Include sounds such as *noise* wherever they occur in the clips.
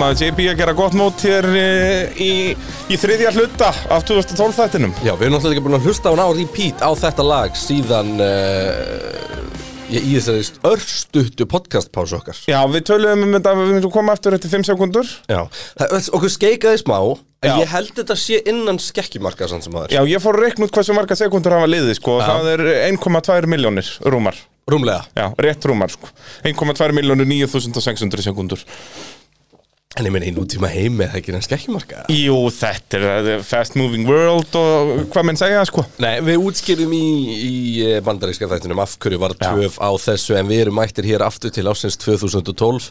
maður JB að gera gott mót hér eh, í, í þriðja hluta af 2012 þættinum. Já, við erum náttúrulega ekki búin að hlusta á hann á repeat á þetta lag síðan uh, í þessari örstuttu podcastpásu okkar Já, við töluðum um þetta við myndum koma eftir eftir 5 sekundur. Já, það, okkur skeikaði smá Já. ég held þetta sé innan skekkimarka samt sem aður Já, ég fór að reikna út hversu marga sekundur hafa liðið, sko. Já. Það er 1,2 miljónir rúmar. Rúmlega Já, rétt rúmar, sko. 1,2 miljónir 9600 sekundur. En ég meina í nútíma heimi er það ekki innan skekkimarka Jú, þetta er fast moving world og hvað menn segja, sko. Nei, við útskýrum í, í eh, bandaríska þættinum af hverju var Já. töf á þessu en við erum mættir hér aftur til ásins 2012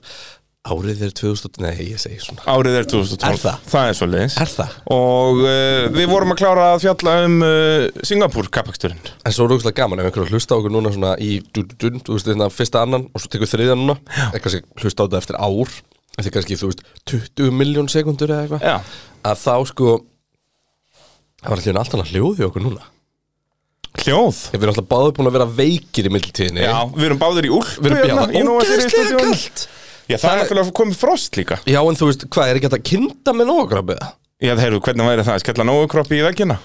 Árið er 2000, nei ég segi svona Árið er 2012. Er það? Það er svo leiðis. Er það? Og uh, við vorum að klára að fjalla um uh, Singapur kapaksturinn. En svo er rúkslega gaman ef einhverju hlusta á okkur núna svona í dun-dun-dun, þú veist þetta fyrsta annan og svo tekur þriðja núna eða kannski hlusta á þetta eftir ár eftir kannski þú veist 20 miljón sekundur eða eitthvað Já. að þá sko það var alltaf allt annað hljóði okkur núna Hljóð. Ég við erum alltaf báðið búin að vera veikir í mildtíðinni Já, við erum báðir í úlpu Við erum hérna í Nóa Sirius ógeðslega stúdíóinu. kalt Já, það er náttúrulega komið frost líka Já en þú veist, hvað er ekki hægt að kynna með nógrafið Já, heyrðu, hvernig væri það? Skella nógu kroppi í veggina?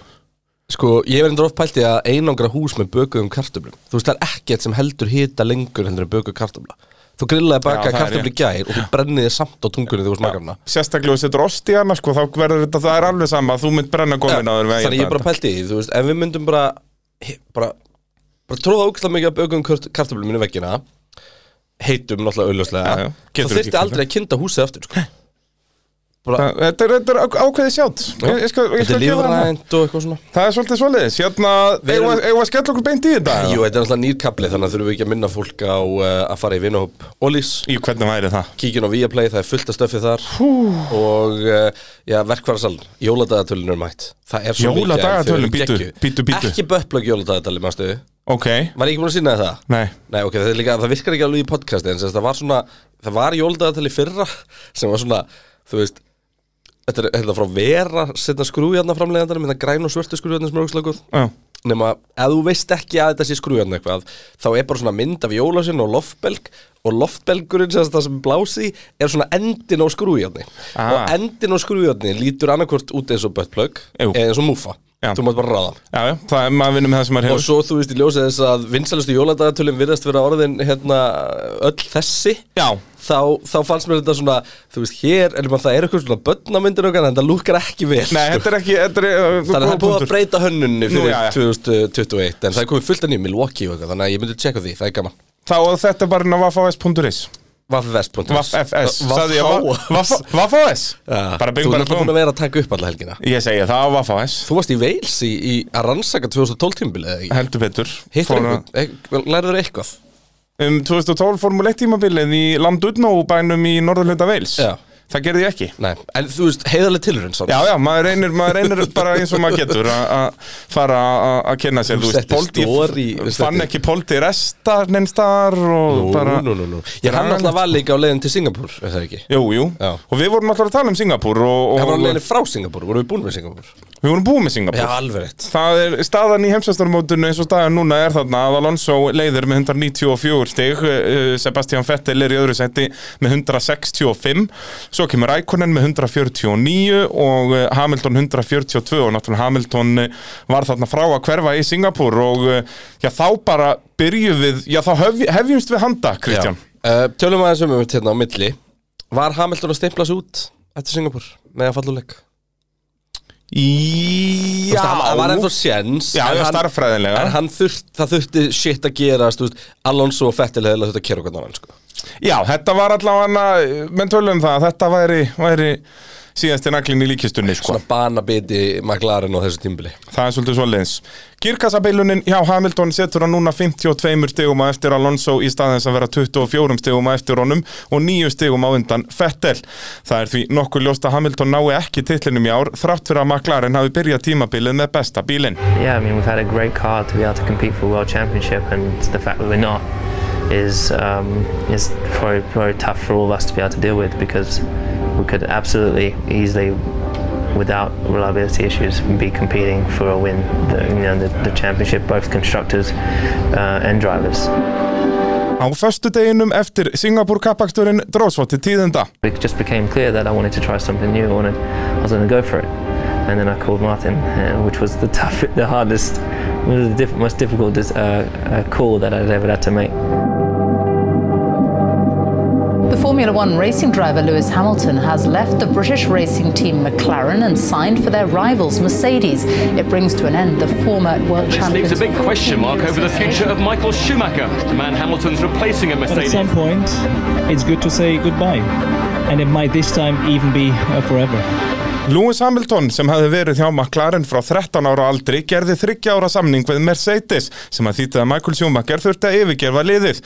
Sko, ég endur oft pælt í að einangra hús með bökuðum kartöflum Þú veist, það er ekkert sem heldur hita lengur heldur en bökuð kartöfla Þú grillaði baka í gær og þú brenniði samt á tungunni þegar þú smakar hana. Sérstaklega þú setur ost í hana, sko, þá verður þetta, það er alveg sama. Þú mynd brenna gómin á þér Þannig ég bara pælt í því, þú veist, ef við myndum bara bara, bara tróða ógæslega mikið af bökuðum kartöflum minni veggina heitum náttúrulega já. þá þyrfti aldrei að kynna húsið aftur sko. *laughs* Þetta er, er á- ákveðið sjátt. Þetta er lífrænt og eitthvað svona. Það er svolítið svoleiðis. Hérna, eigum við- að skella okkur beint í þetta? Jú, þetta er alltaf nýrkabli þannig að þurfum við ekki að minna fólk á uh, að fara í vinahóp Ólís Í hvernig væri það? kíkjun á Viaplay, það er fullt af stöfið þar. Og uh, já, verkvarðarsaln jóladagatölun er mætt. Það er svo bíddu, geggjuð. bíddu, bíddu. ekki böpplögg jóladagatali, mástu Ok, var ég ekki búin að sína það? nei. Nei, ok, það, líka, það virkar ekki alveg í podcasti en það var svona, það var jóladagatali fyrra sem var svona, þú veist þetta er er frá vera setna skrújarnar framleiðandarinn, með það græn og svörtu skrújarnar sem er ógslaguð Já, nema ef þú veist ekki að þetta sé skrújarn eitthvað þá er bara svona mynd af jólasinn og loftbelg og loftbelgurinn sem það sem blási er svona endin á skrújarni Ah. og endin á skrújarni lítur annarkvort út eins og eða eins og múfa Já. þú mátt bara ráða já, já, það er maður vinnum með það sem maður og hefur svo þú veist í ljósið þess að vinsælustu jóladagatölum virðast vera orðin hérna öll þessi Já, þá, þá fannst mér þetta svona þú veist hér, en það er eitthvað svona bönnamyndir okkar en það lúkar ekki vel nei, sko. þetta er ekki þetta er, uh, Þannig að það er búið að breyta hönnunni Nú, fyrir já, já. 2021 En það er komið fullt að nýjum Milwaukee og eitthvað Þannig að ég myndi tjekka því, það er gaman Þá og þetta er bara inn Vaffvest.is Vaffs, bing Þú er búin að vera að taka upp alla helgina. Ég segi það á Vaffavs Þú varst í Wales í, í að rannsaka 2012 tímbilið eða ekki? Heldur betur. Einhvern, lærður eitthvað? Um 2012 Formule 1 tímabilið í Landudno bænum í norðurhluta Wales. Já. Það gerði ég ekki. Nei, en þú veist, heiðarlega tilurinn Já, já, maður reynir, maður reynir bara eins og maður getur að- fara að- kynna sér, Þú veist, þú fann ekki Polti restar neinstar og Nú, bara nú, nú, Ég hann alltaf var líka á leiðin til Singapur, er það ekki? Jú, jú, Já. og við vorum alltaf að tala um Singapur og, Það var á leiðin frá Singapur, vorum við búin með Singapur? við vorum búið með Singapur alveg rétt. Það er staðan í heimsastarmótinu eins og staðan núna er þarna. Að Alonso leiðir með 194 stig uh, Sebastian Vettel er í öðru seti með 165 svo kemur Rækonen með 149 og uh, Hamilton 142 og náttúrulega Hamilton uh, var þarna frá að hverfa í Singapur og uh, já þá bara byrjuð við, já þá hef, hefjumst við handa Kristján uh, Tölum aðeins um um þetta hérna á milli Var Hamilton að stimpla sig út eftir Singapur með að falluleik? Já, Það var ennþá séns Já, já, hann- starffræðilega En hann þurft, það þurfti shit að gerast Alonso og Fettil hefði þetta að kera okkur náðan sko. Já, þetta var allavega, menn tölum um það að þetta væri, væri síðasti naglinn í líkistunni sko. Svona banabiti McLaren á þessu tímbili. Það er svolítið svoleiðis. Girkassabeilunin hjá Hamilton setur hann núna 52 stegum að eftir Alonso í staðins að vera 24 stegum að eftir honum og 9 stegum á undan Vettel. Það er því nokkuð ljóst að Hamilton nái ekki titlinum í ár þrátt fyrir að McLaren hafi byrjað tímabilið með besta bílinn. Yeah, I mean, we've had a great car to be able to compete for World Championship, and the fact that we're not is um, is very very tough for all of us to be able to deal with because we could absolutely easily, without reliability issues, be competing for a win. The, you know, the, the championship, both constructors uh, and drivers. Á föstudeginum eftir Singapur kappaksturinn dróð svo til tíðenda. It just became clear that I wanted to try something new. I wanted, I was going to go for it. And then I called Martin, uh, which was the *laughs* tough, the hardest, one of the diff- most difficult uh, uh, call that I'd ever had to make. The Formula One racing driver Lewis Hamilton has left the British racing team McLaren and signed for their rivals Mercedes. It brings to an end the former world This champions. leaves a big question mark over the future of. Michael Schumacher, the man Hamilton's replacing at But at some point, it's good to say goodbye. And it might this time even be uh, forever. Lewis Hamilton sem hafði verið hjá McLaren frá 13 ára aldri gerði 30 ára samning við Mercedes sem að þýtti að Michael Schumacher þurfti að yfirgefa liðið.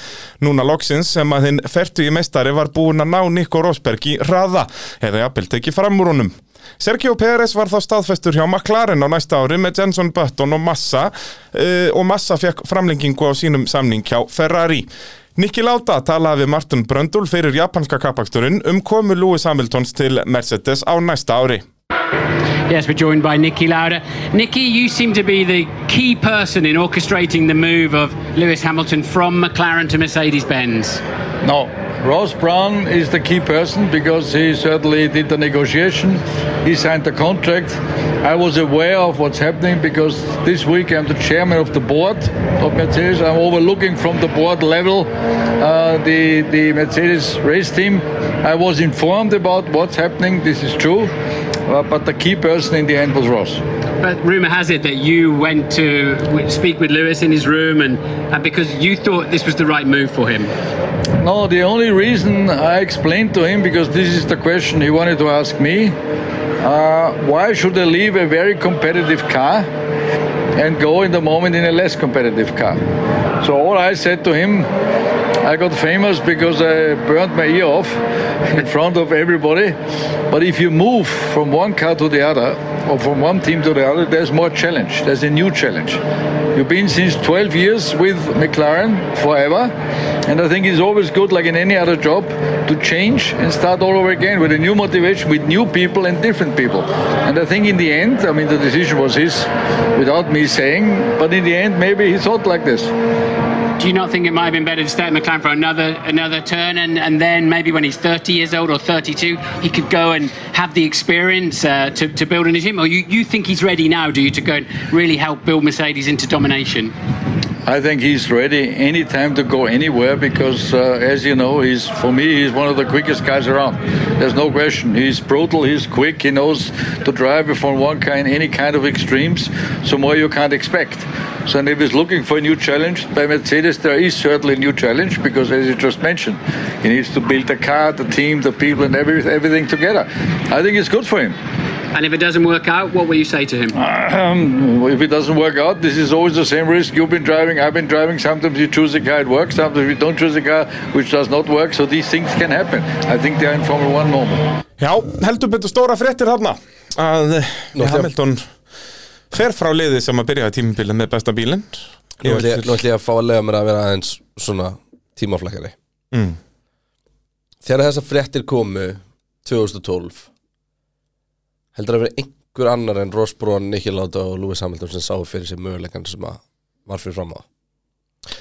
Núna loksins sem að hinn fertu í meistari var búinn að ná Nico Rosberg í hraða eða jafnvel tekið fram úr honum. Sergio Pérez var þá staðfestur hjá McLaren á næsta ári með Jenson Button og Massa uh, og Massa fekk framlengingu á sínum samning hjá Ferrari. Niki Lauda talaði við Martin Bröndul fyrir japanska kappaksturinn um komu Lewis Hamiltons til Mercedes á næsta ári. Yes, we're joined by Nicky Lauda. Nicky, you seem to be the key person in orchestrating the move of Lewis Hamilton from McLaren to Mercedes Benz. No, Ross Brown is the key person because he certainly did the negotiation. He signed the contract. I was aware of what's happening because this week I'm the chairman of the board of Mercedes. I'm overlooking from the board level uh, the, the Mercedes race team. I was informed about what's happening. This is true. Uh, but the key person in the end was Ross. But rumour has it that you went to speak with Lewis in his room and, and because you thought this was the right move for him. No, the only reason I explained to him, because this is the question he wanted to ask me, uh, why should I leave a very competitive car and go in the moment in a less competitive car? So all I said to him, I got famous because I burned my ear off in front of everybody. But if you move from one car to the other, or from one team to the other, there's more challenge. There's a new challenge. You've been since 12 years with McLaren forever, and I think it's always good, like in any other job, to change and start all over again with a new motivation, with new people and different people. And I think in the end, I mean, the decision was his, without me saying, but in the end, maybe he thought like this. Do you not think it might have been better to stay at McLaren for another another turn and, and then maybe when he's 30 years old or 32 he could go and have the experience uh, to, to build in a team? Or you, you think he's ready now, do you, to go and really help build Mercedes into domination? I think he's ready anytime to go anywhere because, uh, as you know, he's for me he's one of the quickest guys around. There's no question. He's brutal. He's quick. He knows to drive Formula One in any kind of extremes. So more you can't expect. So and if he's looking for a new challenge by Mercedes, there is certainly a new challenge because, as you just mentioned, he needs to build the car, the team, the people, and every, everything together. I think it's good for him. And if it doesn't work out, what will you say to him? Um, if it doesn't work out, this is always the same risk. You've been driving, I've been driving. Sometimes you choose a car, it works. Sometimes you don't choose a car, which does not work. So these things can happen. I think they're in Formula One normal. Já, heldur betur stóra fréttir þarna að Nú Hamilton fer frá liði sem að byrja tímabilið með besta bílinn Nú ætlum ég, að fá að lega mér að vera aðeins svona tímaflækari Mm. Þegar þessar fréttir komu 2012 heldur að vera einhver annar en Ross Braun, Nicky Lauda og Lewis Hamilton sem sá fyrir sér möguleikann sem að var fyrir fram á.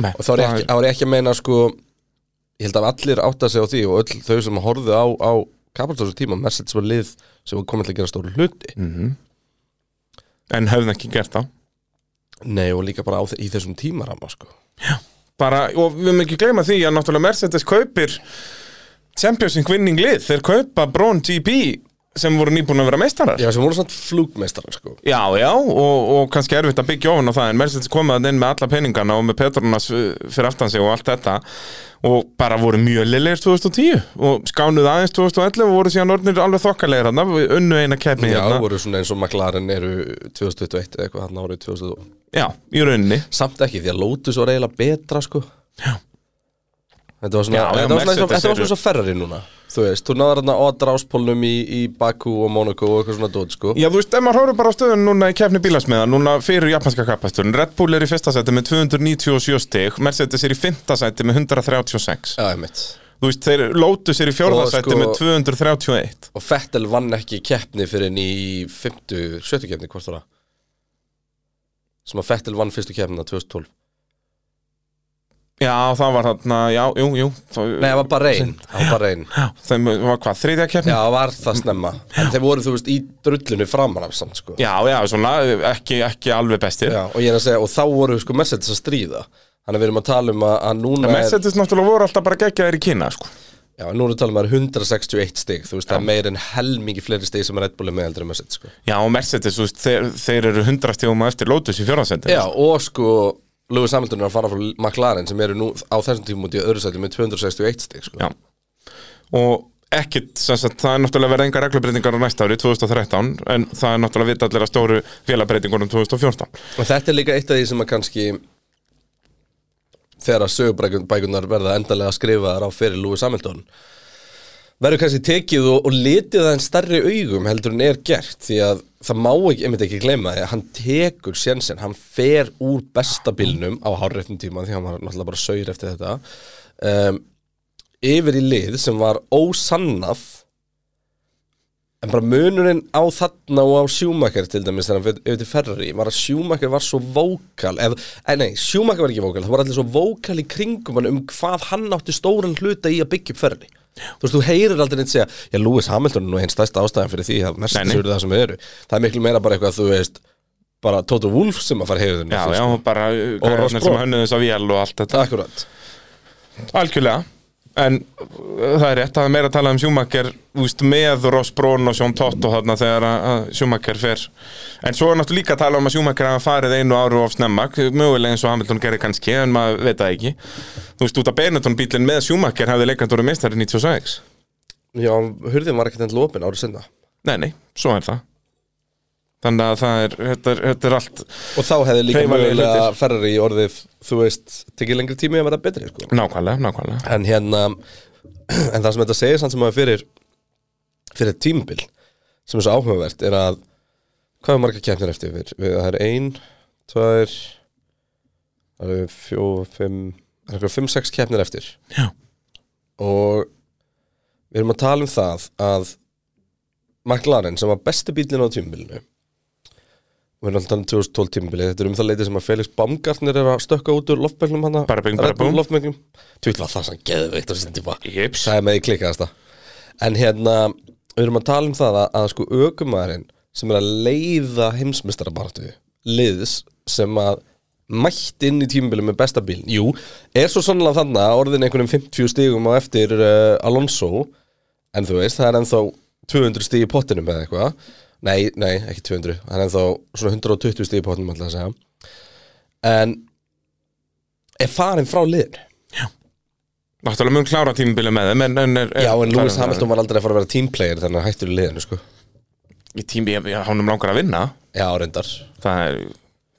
Nei, og þá er ég ekki, þá er ég ekki að meina sko ég held að allir átta sig á því og öll þau sem horfðu á, á kapastósu tíma Mercedes var lið sem var komið til að gera stóru hluti. En höfðum ekki gert það. Nei og líka bara í þessum tímarama sko. Bara, og við höfum ekki gleyma því að náttúrulega Mercedes kaupir Championship winning lið, þeir kaupa Braun GP sem voru nýbúin að vera meistarar? Já, sem voru svona flugmeistarar sko. Já, já, og, og kannski erfitt að byggja ofan á það en Mercedes komaði inn með alla peningana og með Petronas fyrir aftan sig og allt þetta og bara voru mjög liðlegir 2010 og skánuð aðeins 2011 og voru síðan orðnir alveg þokkalegir hann unnu eina keppni Já, hérna. voru svona eins og McLaren eru 2021 eða eitthvað hann árið 2000 Já, í rauninni. Samt ekki, því að Lotus var eiginlega betra sko. Já. Þetta var svona, þetta var svona, eins og- Mercedes þetta var svona Ferrari núna Þú veist, þú náður hérna á dráspólnum í, í Baku og Monaco og eitthvað svona dót sko. Já, þú veist, ef maður horfður bara á stöðun núna í keppni bílasmiða, núna fyrir japanska kappasturinn Red Bull er í fyrsta sæti með 297 stig, Mercedes er í fymta sæti með 136 Já, einmitt. Þú veist, þeir Lotus er í fjórða Og sæti sko- með 231 Og Fettel vann ekki keppni fyrir en í 50, 70 keppni, hvort var það? Sem að Fettel vann fyrstu keppnina 2012 Já, það var þarna, já, jú, jú Nei, það var bara reyn. Það var bara reyn. Þeim var hvað, þriðja keppni? Já, það var það snemma. En þeir voru, þú veist, í drullinu framan af samt, sko. Já, já, svona, ekki, ekki alveg bestir Já, og ég er að segja, og þá voru sko Mercedes að stríða. Þannig að við erum að tala um að, að núna er Mercedes náttúrulega voru alltaf bara geggjaðir í Kína, sko. Já, nú erum við að tala um að það er 161 stig Þú veist, það er meir en helmingi fleiri stig sem er Red Bull er með heldur en Mercedes, sko. Já, og Mercedes, þú veist, þeir, þeir eru hundra stíðum eftir Lotus í fjórðarsendin Já, og sko Lewis Hamilton er að fara frá McLaren sem eru nú á þessum tímum út í öðru sæti með 261 stig, sko. Og ekkit, sagt, það er náttúrulega verið enga reglubreitingar á næsta ári, 2013 En það er náttúrulega vita allir að stóru félabreitingunum 2014 Og þetta er líka eitt af því sem að kannski þegar að sögubækunar verða endalega skrifaðar á fyrir Lewis Hamilton verður kannski tekið og, og litið það en starri augum heldur en er gert því að það má ekki, einmitt ekki gleyma því að hann tekur sjensin, hann fer úr besta bílnum á hárreitum tíma því hann var náttúrulega bara saur eftir þetta um, yfir í lið sem var ósannað En bara munurinn á þarna og á Schumacher til dæmis þegar hann til Ferrari var að Schumacher var svo vókal eða, eh, nei, Schumacher var ekki vókal það var allir svo vókal í kringum hann um hvað hann átti stóran hluta í að byggja upp Ferrari Þú veist, þú heyrir aldrei neitt segja Já, Lewis Hamilton er nú einn stærsta ástæðan fyrir því að Mercedes eru það sem eru. Það er miklu meira bara eitthvað, þú veist bara Toto Wolff sem að fara hefðun Já, já, bara Og Ross gæðarnir sem þess að vél og allt þetta. Akkurat. Algjörlega En uh, það er rétt, er meira að tala um úst, með Ross Braun og Sjón Tott og þarna þegar að að Schumacher fer. En svo er náttúrulega líka að tala um að Schumacher hafa farið einu áru of snemma Mögulega eins og Hamilton gerir kannski, en maður veit það ekki. Þú veist, út af Benetton bílinn með Schumacher hafði leikand voru meistari 96 Já, hurðin var ekkert enn lopin árið sinna. Nei, nei, svo er það Þannig að það er, þetta er, þetta er allt Og þá hefði líka mögulega hlutir. Ferrari orðið, þú veist, tekið lengri tími að vera betri, sko Nákvæmlega, nákvæmlega En hérna En það sem þetta segir samt sem að fyrir Fyrir tímbil Sem er svo áhugavert er að Hvað er marga keppnir eftir við? það er ein, tvær Það er fjó, fimm Það er eitthvað fimm, sex keppnir eftir Já. Og Við erum að tala um það að McLaren sem var besti bílinn á tímbilinu við erum alltaf um 2012 tímabili þetta er um það leiti sem að Felix Baumgartner er að stökka út úr loftmenglum hann loftmenglum Tvitt var það sem geðveikt á sin tíma. Jips. Það er með í klikkaðasta. En hérna, við erum að tala um það að, að sko ökumæðurinn sem er að leiða heimsmystarabartu liðs sem að mætt inn í tímabili með besta bíln Jú, er svo sannlega þannig að orðin einhvernum 50 stigum á eftir uh, Alonso. En þú veist, það er ennþá 200 stig í pottinum eða eitthvað Nei, nei, ekki 200, það er ennþá svona 120 stig í pottinum alltaf að segja. En er farin frá liðinu? Náttúrulega mun klára tímabili með þeim en, en, er, Já, en Lewis Hamilton var aldrei að fara að vera teamplayer þannig að hættur í liðinu, sko. Í tími, hánum langar að vinna. Já, reyndar. Það er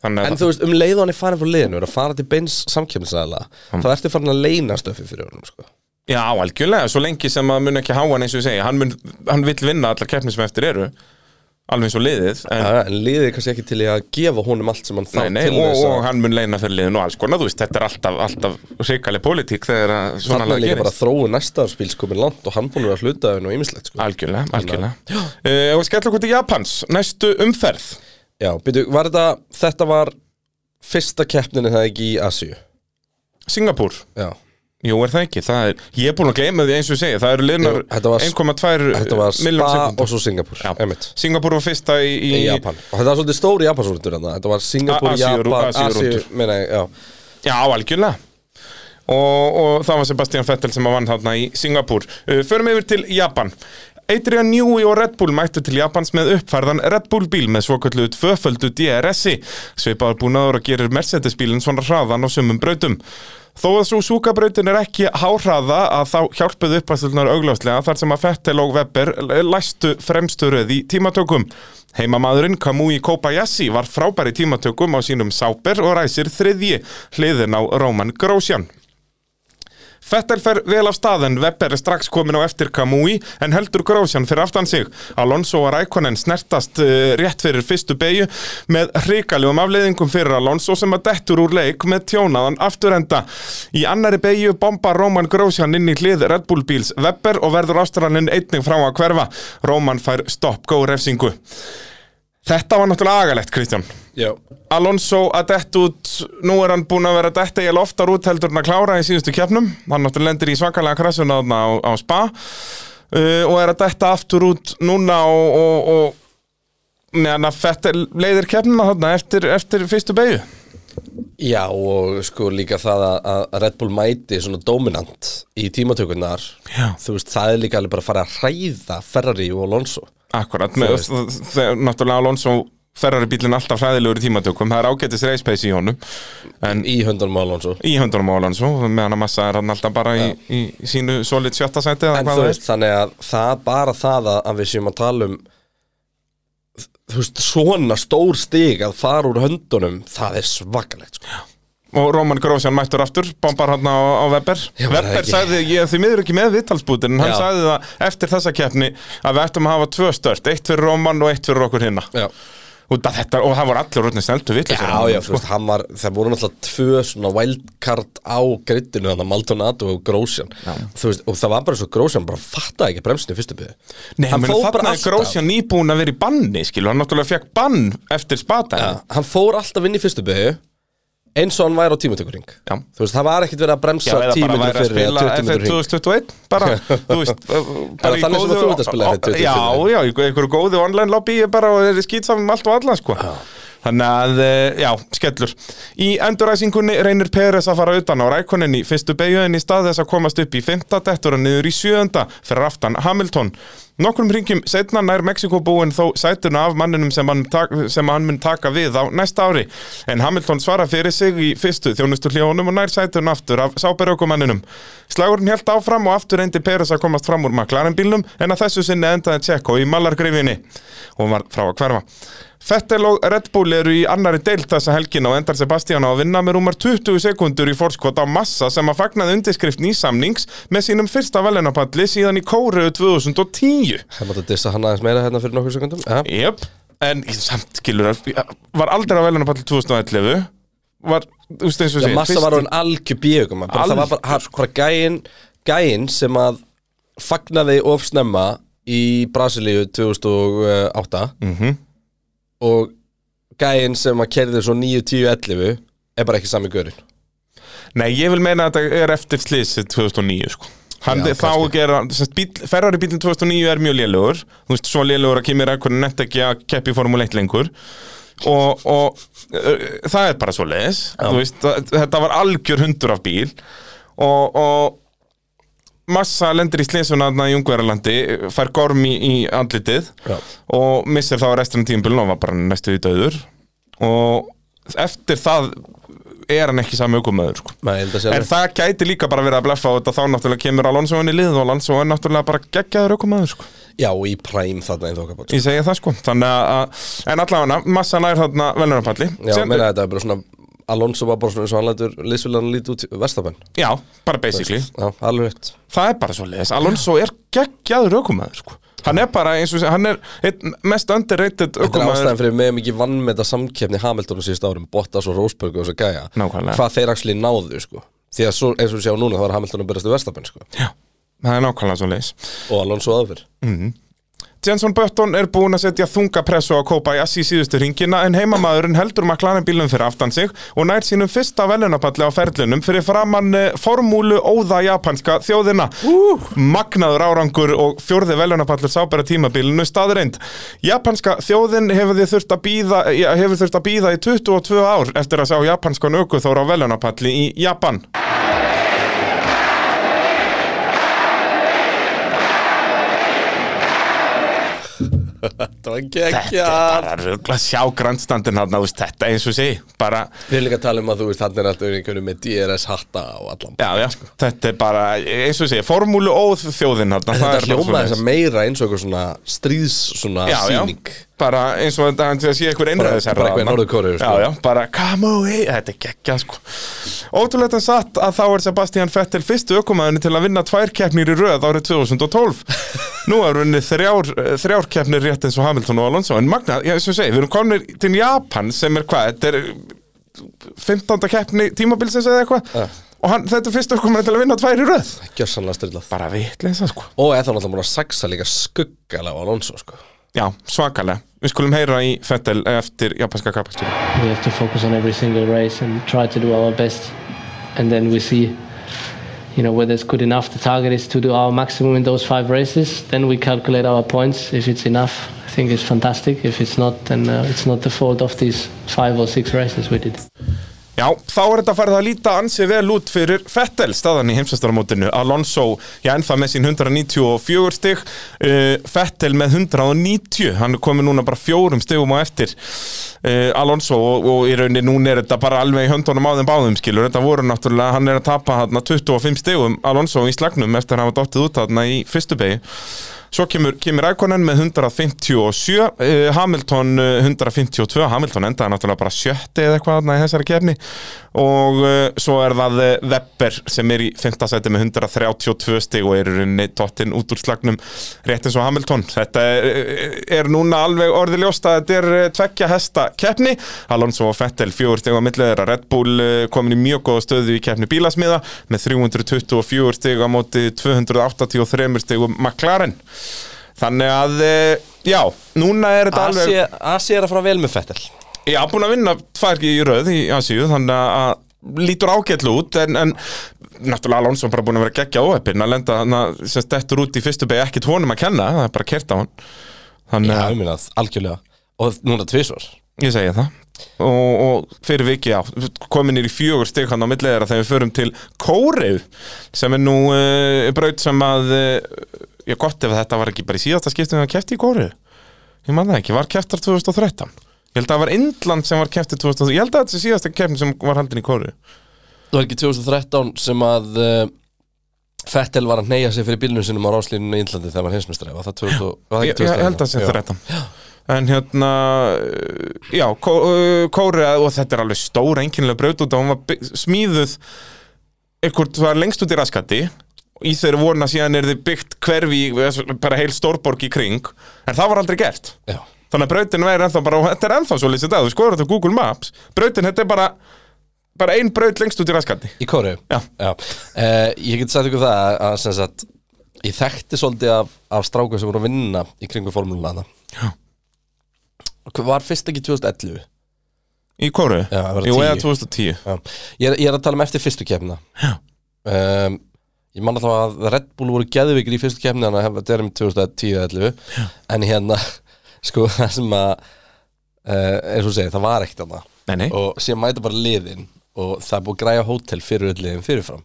En að þú veist, um leið og hann er farin frá liðinu er að fara til beins samkjöfnisæðala þá ertu farin að leina stöfi fyrir honum, sko. Já, algjörlega, svo lengi sem að mun ekki háa hann eins og ég segi, hann, mun, hann vill vinna allar keppni sem eftir eru alveg eins og liðið en, ja, En liðið er kannski ekki til að gefa honum allt sem hann nei, þarf nei, til og, og að hann mun leina fyrir liðin og alls konar, þú veist, þetta er alltaf, alltaf hrikaleg pólitík þegar að svona Þannig er lag líka bara gerist þróu næsta árs komin langt og hann búin að vera hlutaðin og ýmislegt, sko. Algjörlega, algjörlega. Uh, Og skella okkur til Japans, næstu umferð. Já, byrju, var þetta, þetta var fyrsta keppninni það ekki í Asíu? Singapúr, Já, jú er það ekki? Það er, Ég er búin að gleyma því eins og segja, það eru liðnar Jú, þetta var- 1,2 þetta var milljón Spa og svo Singapur, Singapúr var fyrsta í, í, í Japan. Og þetta var svolítið stóri Japansrúndur þetta var Singapur, Japan, ég, já. Já, algjörlega. Og, og það var Sebastian Vettel sem að vann þarna í Singapúr uh, Förum yfir til Japan. Adrian Newey og Red Bull mættu til Japans með uppfærðan Red Bull bíl með svoköldu tvöföldu DRS-i Svipaður búnaður og gerir Mercedes bílinn svona hraðan á sumum brautum Þó að svo súkabrautin er ekki háhraða að þá hjálpuðu uppastöldnar augljóslega þar sem að Vettel og Webber læstu fremstu röð í tímatökum. Heimamaðurinn Kamui Kobayashi var frábæri tímatökum á sínum Sauber og ræsir þriðji hliðin á Roman Grosjean. Fettel fer vel af staðin, Webber er strax komin á eftir Kamui en heldur Grósjan fyrir aftan sig. Alonso og Rækonen snertast uh, rétt fyrir fyrstu beigju með hrikalegum afleiðingum fyrir Alonso sem að dettur úr leik með tjónaðan afturenda. Í annari beigju bomba Róman Grósjan inn í hlið Red Bull bíls Webber og verður ástralinn einnig frá að hverfa. Róman fær stopp-go refsingu. Þetta var náttúrulega agalegt, Kristján. Já, Alonso að detta út, nú er hann búinn að vera detta ég oftar út heldur en að klára í síðustu keppnum. Hann náttúrulega lendir í svakalega krassuna þarna á, á spa uh, og er að detta aftur út núna og, og, og meðan að Fettel leiðir keppnina þarna eftir, eftir fyrstu beigju. Já og sko líka það að, að Red Bull mæti svona dominant í tímatökurnar. Þú veist, það er líka alveg bara að fara að hræða Ferrari og Alonso. Akkurat, með, þegar náttúrulega Alonso Ferrari bílinn alltaf hræðilegur í tímatökum. Það er ágætis race pace í honum en í höndunum á Alonso í höndunum á Alonso meðan að massa er hann alltaf bara í, í, í sínu solid sjötta eða En þú veist, þannig að það bara það að, við séum að tala um þú veist, svona stór stig að fara úr höndunum það er svakalegt sko. og Róman Grósjan mættur aftur bombar hann á, á Weber Já, Weber sagði, ég því miður ekki með viðtalsbútin en hann Já. sagði það eftir þessa keppni að við ættum að hafa tvö stört, eitt fyrir Róman og eitt fyrir okkur hinna. Já, þetta, og það voru allir þú veist, hann var það voru náttúrulega tvö svona wildcard á grittinu, þannig að Maldonado og Grósjan veist, og það var bara svo Grósjan bara fattaði ekki bremsinu fyrstu þarna er alltaf. Grósjan nýbúin að vera í banni skilu, hann náttúrulega fekk bann eftir spata Já, hann fór alltaf inn í fyrstu byrju eins og hann væri á veist, það var ekkert verið að bremsa að fyrir spila eða 20 F1 mínútur hring. 2021 bara, *laughs* veist bara þannig sem þú ert að spila F1 2021? Já, já, einhverju góðu online lobby bara og þeir skýt saman allt og alla sko. Þannig að, eh, já, skellur. Í enduræsingunni reynir Peres að fara utan á rækoninni fyrstu beigju en í stað þess að komast upp í fymta dettur og niður í sjöunda fyrir aftan Hamilton Nokkrum ringjum setna nær Mexiko búin þó sætuna af manninum sem hann, sem hann mun taka við á næsta ári. En Hamilton svara fyrir sig í fyrstu þjónustu hljónum og nær sætuna aftur af sáberaukumanninum Slagurinn held áfram og aftur reyndi Peres að komast fram úr McLaren bílnum en að þessu sinni endaði Tjekko í malargrifinni. Og var frá að hverfa Fettel og Red Bull eru í annari deilt þessa helgina og endar Sebastian á að vinna með rúmar 20 sekundur í fórskot á massa sem að fagnaði undirskrift nýsamnings með sínum fyrsta velunapalli síðan í Kóru 2010. Það mátti dissa hann aðeins meira hérna fyrir nokkur sekundum. Já, Jöp, en samt skilur var aldrei á velunapalli 2011 var, þú veist eins og sé massa var hann algjör bíugum bara, Það var bara, bara gæin, gæin sem að fagnaði of snemma í Brasilíu 2008 Mhm. Og gæin sem að kerði svo 9, 10, 11 er bara ekki sami görinn. Nei, ég vil meina að þetta er eftir slísið 2009 sko. Hann, Já, þá gera, bíl, Ferrari bílinn 2009 er mjög lélugur þú veist, svo lélugur að Kimi Rækkonen nett ekki að keppi í Formule 1 lengur. Og, og uh, það er bara svo leiðis veist, að- þetta var algjör hundur af bíl. Og, og massa lendir í slísuna í Ungverjalandi fær gorm í, í andlitið Já. og missir þá restina tímbilin og var bara næstu í döður og eftir það er hann ekki sami aukumöður sko. En það gæti líka bara verið að bleffa þetta þá náttúrulega kemur Alonso í lið og Alonso er náttúrulega bara geggjaður aukumöður sko. Já, í præm þarna í þokkabót Ég segi það sko Þannig að, en allavega, massa nær þarna velunarpalli Já, meina þetta er bara svona Alonso var bara svona eins og hann lætur liðsvílan lítið út Vestapenn Já, bara basically. Já, alveg rétt. Það er bara svo leiðis, Alonso er geggjaður aukumöður sko. Hann er bara eins og sé- hann er einn mest underrated Þetta er ástæðan fyrir með mikið vann með þetta samkeppni Hamilton á síðust árum, Bottas og Rosberg og þess að gæja. Nákvæmlega. Hvað þeir axli náðu, sko. Því að svo, eins og við sjá núna, þá var Hamilton að byrjast við Vestapenn, sko. Það er nákvæmlega svo leiðis Og Alonso aðfyr Jenson Button er búinn að setja þunga pressu á Kobayashi í síðustu ringina en heimamaðurinn heldur McLaren bílum fyrir aftan sig og nær sínum fyrsta velunapalli á ferlinum fyrir framann eh, formúlu óða japanska þjóðina. Magnaður árangur og fjórði velunapallur sábæra tímabilinu staðreind. Japanska þjóðin hefur þurft að býða, hefur þurft að býða í 22 ár eftir að sjá japanskan aukuþóra á velunapalli í Japan. Þetta var Þetta er bara rögla sjá grandstandin hann, þetta eins og sé, bara Við erum líka að tala um að þú veist, hann er alltaf einhvern með DRS hatta og allan Já, já, þetta er bara, eins og segi, formúlu óð þjóðin það Þetta er hljóma þess að meira eins og eitthvað svona stríðs svona sýning bara eins og þetta hann sé að sé einhver einræðisherra bara eitthvað. Já, já, bara come away, þetta er geggja sko. Ótrúlega satt að þá er Sebastian Vettel fyrstu ökumæðinu til að vinna tvær keppnir í röð árið 2012 *laughs* Nú er henni þrjár, þrjár keppnir rétt eins og Hamilton og Alonso En Magna, já, og ég segi, við erum komin til Japan sem er hvað, þetta er 15. keppni tímabilsins eða eitthvað. Ja. Og hann, þetta er fyrstu ökumæðinu til að vinna tvær í röð. Gjörsanlega styrlað. Bara vitleisa sko. Og eða náttúrulega búin að saxa líka skuggalega á Alonso sko Já, svakalega Við skulum heyra í Fettel eftir japanska We have to focus on every single race and try to do our best, and then we see, you know, whether it's good enough. The target is to do our maximum in those five races. Then we calculate our points. If it's enough, I think it's fantastic. If it's not, then uh, it's not the fault of these five or six races we did. Já, þá er þetta farið að líta ansi vel út fyrir Fettel staðan í heimsvæstaramótinu Alonso, já ennþá með sín 194 stig uh, Fettel með 190 hann er komið núna bara fjórum stigum á eftir uh, Alonso og, og í rauninni núna er þetta bara alveg í höndunum á þeim báðum skilur, þetta voru náttúrulega, hann er að tapa hann 25 stigum Alonso í slagnum eftir að hafa dottið út hann í fyrstu begi Svo kemur, kemur Rækonen með 157, uh, Hamilton uh, 152, Hamilton endaði náttúrulega bara sjötti eða eitthvað þarna í þessari kefni og uh, svo er það Webber sem er í 5. seti með 132 stig og er í rauninni dottinn út úr slagnum rétt eins og Hamilton. Þetta er, er núna alveg orðið ljóst að þetta er tveggja hesta kefni, Alonso og Fettel fjögur stig á millið þeirra, Red Bull komin í mjög góða stöðu í kefni bílasmiða með 324 stig á móti 283 stigum McLaren. Þannig að, eh, já, núna er þetta alveg Asi, Asi er að fara vel með Fettel. Já, búin að vinna tvær í röð í Asíu Þannig að lítur ágætlu út En, en náttúrulega Alonso bara búin að vera geggja óheppin Að lenda hann að sem stettur út í fyrstu beig Ekkit honum að kenna, það er bara kert á hann. Þannig Já, að ég minna það, algjörlega. Og núna tvisvar. Ég segi það. Og, og fyrir viki, já, komin í fjögur stig hann á milliðra þegar við förum til Kóreu sem er nú uh, braut sem að uh, já, gott ef þetta var ekki bara í síðasta skiptum við að kefti í Kóreu. Ég man það ekki, var keftar 2013 ég held að það var Indland sem var kefti 2013 ég held að þetta er síðasta keftin sem var haldin í Kóreu. Það var ekki 2013 sem að uh, Fettel var að neyja sig fyrir bílunum sinum á ráslínunum í Índlandi þegar var hinsmestri Var það 2000 var það ég, ekki ég held að það sé 13 en hérna uh, já, Kó, uh, Kóreu og þetta er alveg stór einkennilega braut út og hún var smíðuð eitthvað var lengst út í raskati í þeirra vorna síðan er þið byggt hverfi bara heil stórborg í kring. En það var aldrei gert. Já, þannig að brautin væri ennþá bara og þetta er ennþá svo lýsið það, þú skoður þetta á Google Maps brautin, þetta er bara bara ein braut lengst út í raskati í Kóru Já. Uh, Ég get sagt ykkur það að, sagt, Ég þekkti svolítið af, af strákum sem voru að vinna í kringu formúluna Já. Var fyrst ekki 2011 í Kóru, Já, það var jú 10. eða 2010 Já. Ég, er, að tala um eftir fyrstu kefna um, Ég man alltaf að Red Bull voru geðvikir í fyrstu kefni Þannig að þetta er um 2010-11 En hérna, *laughs* sko Það sem að uh, eins og segir, það var ekkert annað og síðan mæta bara liðin og það er búið að græja hótel fyrir liðin fyrirfram.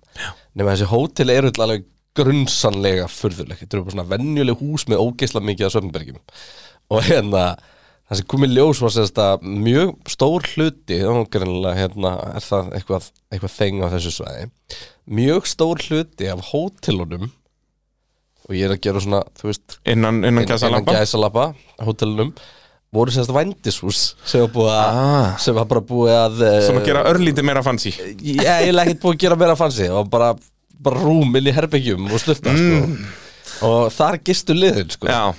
Nema þessi hótel eru öll alveg grunnsanlega furðuleg. Þetta eru bara svona venjuleg hús með ógeisla mikið af Söfnbergjum og hérna það sem komið ljós var sérst að mjög stór hluti greinlega hérna er það eitthvað, eitthvað þeng á þessu svæði mjög stór hluti af hótelunum og ég er að gera svona, þú veist innan, innan lampa gæsalappa hótelunum voru sérst vændishús sem var búið að Ah. sem var bara búið að eh, svona gera örlítið meira fancy ég er ekkert búið að gera meira fansi og bara, bara rúm inn í herbyggjum og slutta sko. og þar gistu liðin sko. Mm. Já,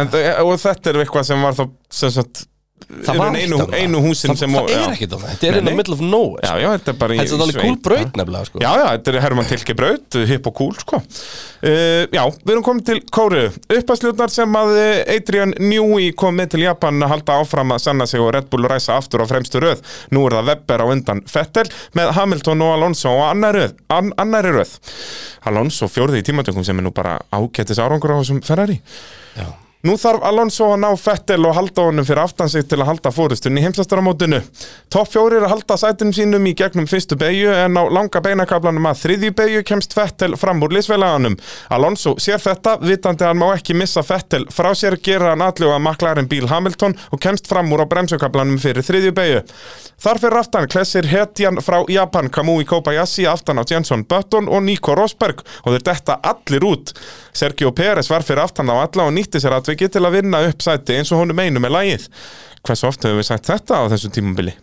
en, og þetta er eitthvað sem var þá sem sagt það var einu, annað. einu húsin það, sem það já. er ekkert annað. þetta er inn á middle of nowhere Já, sko. já, þetta er bara í þetta er alveg sveit, cool braut já. nefnilega sko. Já, já, þetta er Herman Tilke braut, hipp og cool, sko. Uh, já, við erum komið til Kóru. Uppastljóðnar sem að eh, Adrian Newey kom með til Japan að halda áfram að sanna sig og Red Bull ræsa aftur á fremstu röð. Nú er það Webber á undan Vettel með Hamilton og Alonso á annari röð. An annari röð. Alonso fjórði í tímatökum sem er nú bara ágættis árangur á þessum Ferrari. Já. Nú þarf Alonso að ná Fettel og halda honum fyrir aftan sig til að halda fórustunni heimsastaramótinu. Topp fjórir að halda sætunum sínum í gegnum fyrstu beigju en á langa beinakablanum að þriðju beigju kemst Fettel fram úr liðsfélaganum. Alonso sér þetta, vitandi að hann má ekki missa Fettel frá sér, gera hann allu að maklarinn bíl Hamilton og kemst fram úr á bremsukablanum fyrir þriðju beigju. Þar fyrir aftan klessir hetjan frá Japan Kamui Kobayashi aftan á Jenson Button og Nico Rosberg og þeir detta allir út. Sergio Pérez var fyrir aftan á alla og nýtti sér atviki til að vinna upp sæti eins og honum einu með lagið. Hversu oft höfum við sagt þetta á þessu tímabili?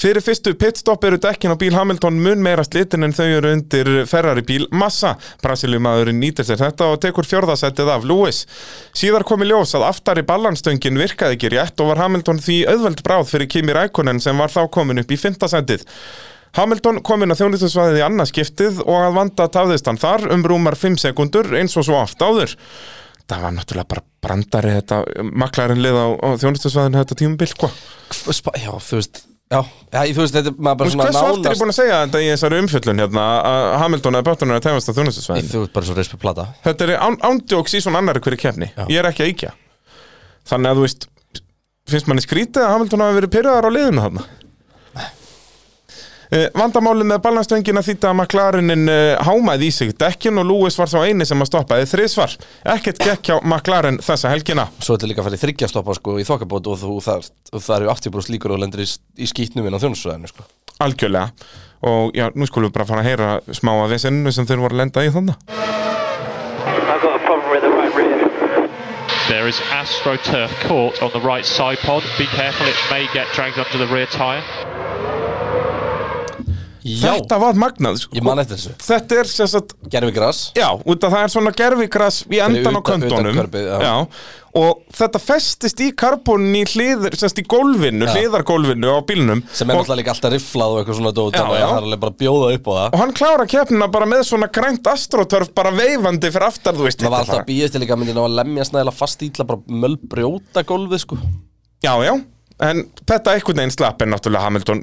Fyrir fyrstu pitstop eru dekkin á bíl Hamilton mun meira slitin en þau eru undir Ferrari bíl Massa. Brasiljumæðurinn nýtir sér þetta og tekur fjórðasætið af Lewis. Síðar komi ljós að aftari ballanstöngin virkaði ekki rétt og var Hamilton því auðveld bráð fyrir Kimi Rækonen sem var þá komin upp í fimmtasætið. Hamilton kom inn á þjónlistusvæðið í annað skiptið og að vanda tafðist hann þar um rúmar 5 sekundur eins og svo oft áður. Þetta var náttúrulega bara brandari þetta maklarinn lið á, á þjónustusvæðinu þetta tímabil, sko. Spa- Já, þú veist Já, já þú veist, þetta er maður Þú bara veist, svona hversu oft er ég nánast búin að segja þetta í þessari umfjöllun hérna að Hamilton eða Bötton er að tefast á þjónustusvæðinu? Þú veist bara svo reispi plata. Þetta er án, ándjóks í svona annari hverju kefni Já. Ég er ekki að íkja Þannig að þú veist Finnst manni skrítið að Hamilton hafi verið pyrraðar á liðinu þarna vandamálið með balanstöngina þýtti að McLarenin uh, hámaði í sig dekkin og Lewis var sá eini sem að stoppaði þriðsvar. Ekkert gekk hjá McLaren þessa helgina. Svo er þetta líka að fara í þryggjastoppa sko í þokkabót og þú, það, og það eru 80% líkur og lendur í, í skýtnum inn á þjónusvæðinu sko Algjörlega. Og já, nú skulum við bara fara að heyra smá að vesenninu sem þeir voru að lenda í þannig. I've got a problem with the right rear. There is AstroTurf caught on the right side pod. Be careful, it may get dragged under the rear tyre. Já, Þetta var magnað. Sko. ég man eftir þessu Þetta er sem sagt, Gerfi gras já, út af það er svona gerfigras í endan á utan- utan körfið, já. Og þetta festist í karbonin í hliður, sem sagt í gólfinu, hliðargólfinu á bílnum. sem er og, náttúrulega líka alltaf rifflað og eitthvað svona dót Já, þannig að já. það er alveg bara að bjóða upp á það og hann klára keppnina bara með svona grænt astrotörf bara veifandi fyrir aftar, þú veist. Það var þetta alltaf að býðast til líka að myndi ná að lemja snæðilega fast ítla bara mölbrjóta gólfið sko Já, já, en þetta einhvern veginn slapp en náttúrulega Hamilton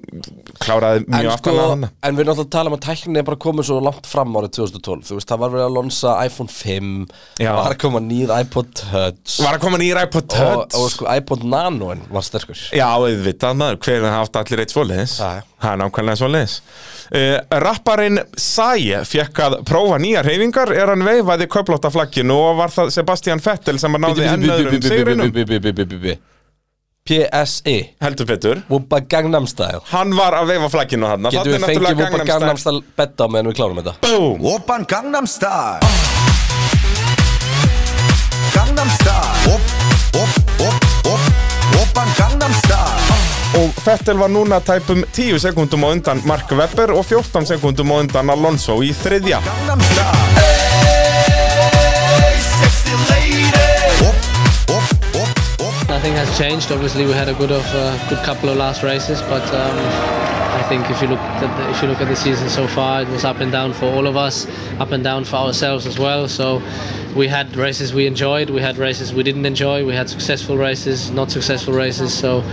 kláraði En, mjög sko, aftan að hann. en við að tala um að tæknin er bara komin svo langt fram árið 2012 Þú veist, það var verið að lonsa iPhone 5 Já. Það var að koma nýð iPod Touch. Var að koma nýr iPod og, Touch. og sko iPod Nanoin var sterkur. Já, auðvitað maður, hver er haft allir eitt svoleiðis. Það er nákvæmlega svoleiðis. Uh, Rapparinn Sæ fekk að prófa nýjar reyfingar er hann veifaði köflótta flagginu og var það Sebastian Vettel sem að náði enn öðrum sigrinum PSI Heldur Petur Wumba Gangnam Style. Hann var að veifa flagginu hann Getur við fengið Wumba Gangnam Style. Betta meðan við klárum þetta? Boom. Wumba Gangnam Style. Gangnam Style. Wumba Og Fettel var núna tæpum 10 sekundum á undan Mark Webber og 14 sekundum á undan Alonso í þriðja. Changed. Obviously, we had a good of uh, good couple of last races, but um, I think if you look at the, if you look at the season so far, it was up and down for all of us, up and down for ourselves as well. So we had races we enjoyed, we had races we didn't enjoy, we had successful races, not successful races. So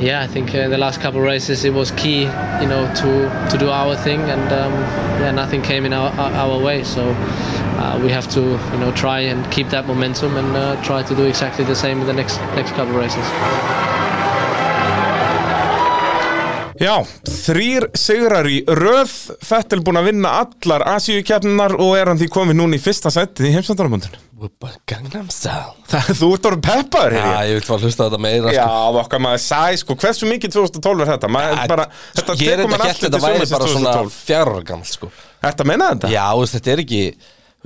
yeah, I think uh, the last couple of races it was key, you know, to to do our thing, and um, yeah, nothing came in our our our way. So. Uh, we have to, you know, try and keep that momentum and uh, try to do exactly the same in the next next couple of races. Já, þrýr sigrar í röð Vettel búinn að vinna allar Asíukjarnar og er hann því komið núna í fyrsta setið í heimsöndarabundinu Whoopa Gangnam Style Þú ert orðin peppaður, Já, hér ég vil fara að hlusta þetta meira Já, sko. okkar maður sæ, sko, hversu mikið 2012 er þetta? Maður, Ja, bara, þetta Ég er mann held aftur þetta væri bara svona 2012 fjár ára gammal sko. Þetta meina þetta? Já, þetta er ekki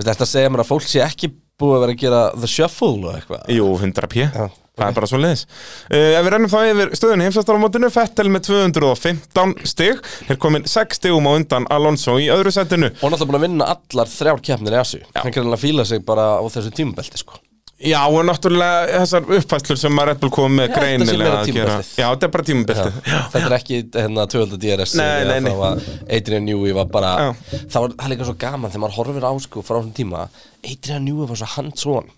Þetta segja mér að fólk sé ekki búið að vera að gera the shuffle og eitthvað? Jú, 100 p. Já, Það er bara svo leiðis uh, Ef við rennum þá yfir stöðunni heimsastarumótinu Fettel með 215 stig. Er komin 6 stigum á undan Alonso í öðru setinu. Og náttúrulega búin að vinna allar þrjár keppnir í Asju Hann kan alveg fíla sig bara á þessu tímubelti sko. Já, og náttúrulega þessar uppfæslur sem að Red Bull kom með að greinilega að gera. Já, þetta er bara tímabeltið Já, Þetta er ekki hérna 12 DRS eða þá var Adrian Newey var bara Já. Það var það líka svo gaman þegar maður horfir á sko frá þessum tíma Adrian Newey var svo hands-on.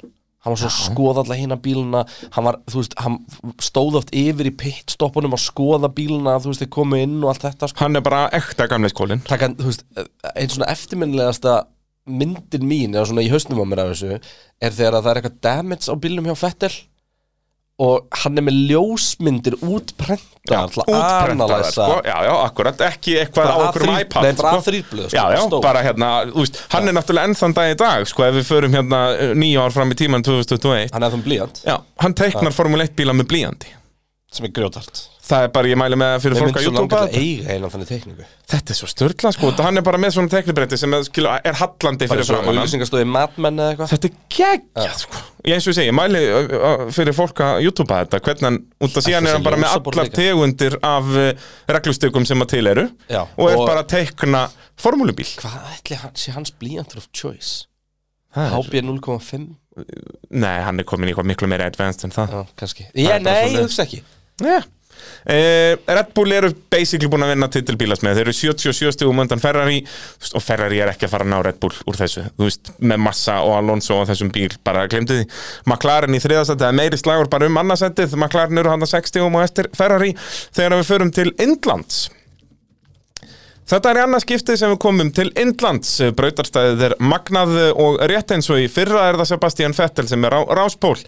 Hann var svo að skoða alla hina bíluna Hann var, þú veist, hann stóð oft yfir í pitstoppunum að skoða bíluna Þú veist, þeir komu inn og allt þetta sko. Hann er bara ekta gamlega skólin Taka, þú veist, einn svona eftirminnilegasta myndin mín, eða svona í hausnum á mér af þessu Er þegar að það er eitthvað damage á bílnum hjá Fettel Og hann er með ljósmyndir útprenta analysa sko. Já, já, akkurat, ekki eitthvað á okkur um A3 iPad nei, bara sko. A3-blöð, sko, Já, já, bara hérna, veist Hann er náttúrulega ennþann dag í dag, sko Ef við förum hérna nýja ár fram í tíman 2021 Hann er það blíjant Já, hann teiknar Formule 1 bíla með blíjandi sem er grjótart Það er bara, ég mæli með fyrir fólk að YouTube að Þetta er svo störla, sko, hann er bara með svona teknibretti sem er, skilu, er hallandi fyrir framann Þetta er geggjað, sko. Ég eins og ég segi, ég mæli uh, fyrir fólk að YouTube þetta. Hvernig hann, út af síðan er hann bara með allar tegundir af reglustökum sem að til eru Já, Og er og- bara að teikna formúlubíl. Hvað ætli hann, sé hans blíjantur of choice? HB 0,5? Nei, hann er komin í eitthvað miklu meira advanced en það. Já, kannski. Bara nei, ég hugsa ekki. Yeah. Eh, Red Bull eru basically búin að vinna titilbílas með, þeir eru 77 stigum undan Ferrari. Og Ferrari er ekki að fara að ná Red Bull úr þessu, þú veist, með Massa og Alonso og þessum bíl, bara glemdu því. McLaren í þriðasætti, það er meiri slagur bara um annarsættið, McLaren eru hann að 6 stigum og eftir Ferrari, þegar við förum til Indlands. Þetta er í annað skiptið sem við komum til Indlands. Brautarstæðið er magnað og rétt eins og í fyrra er það Sebastian Vettel sem er á ráspól.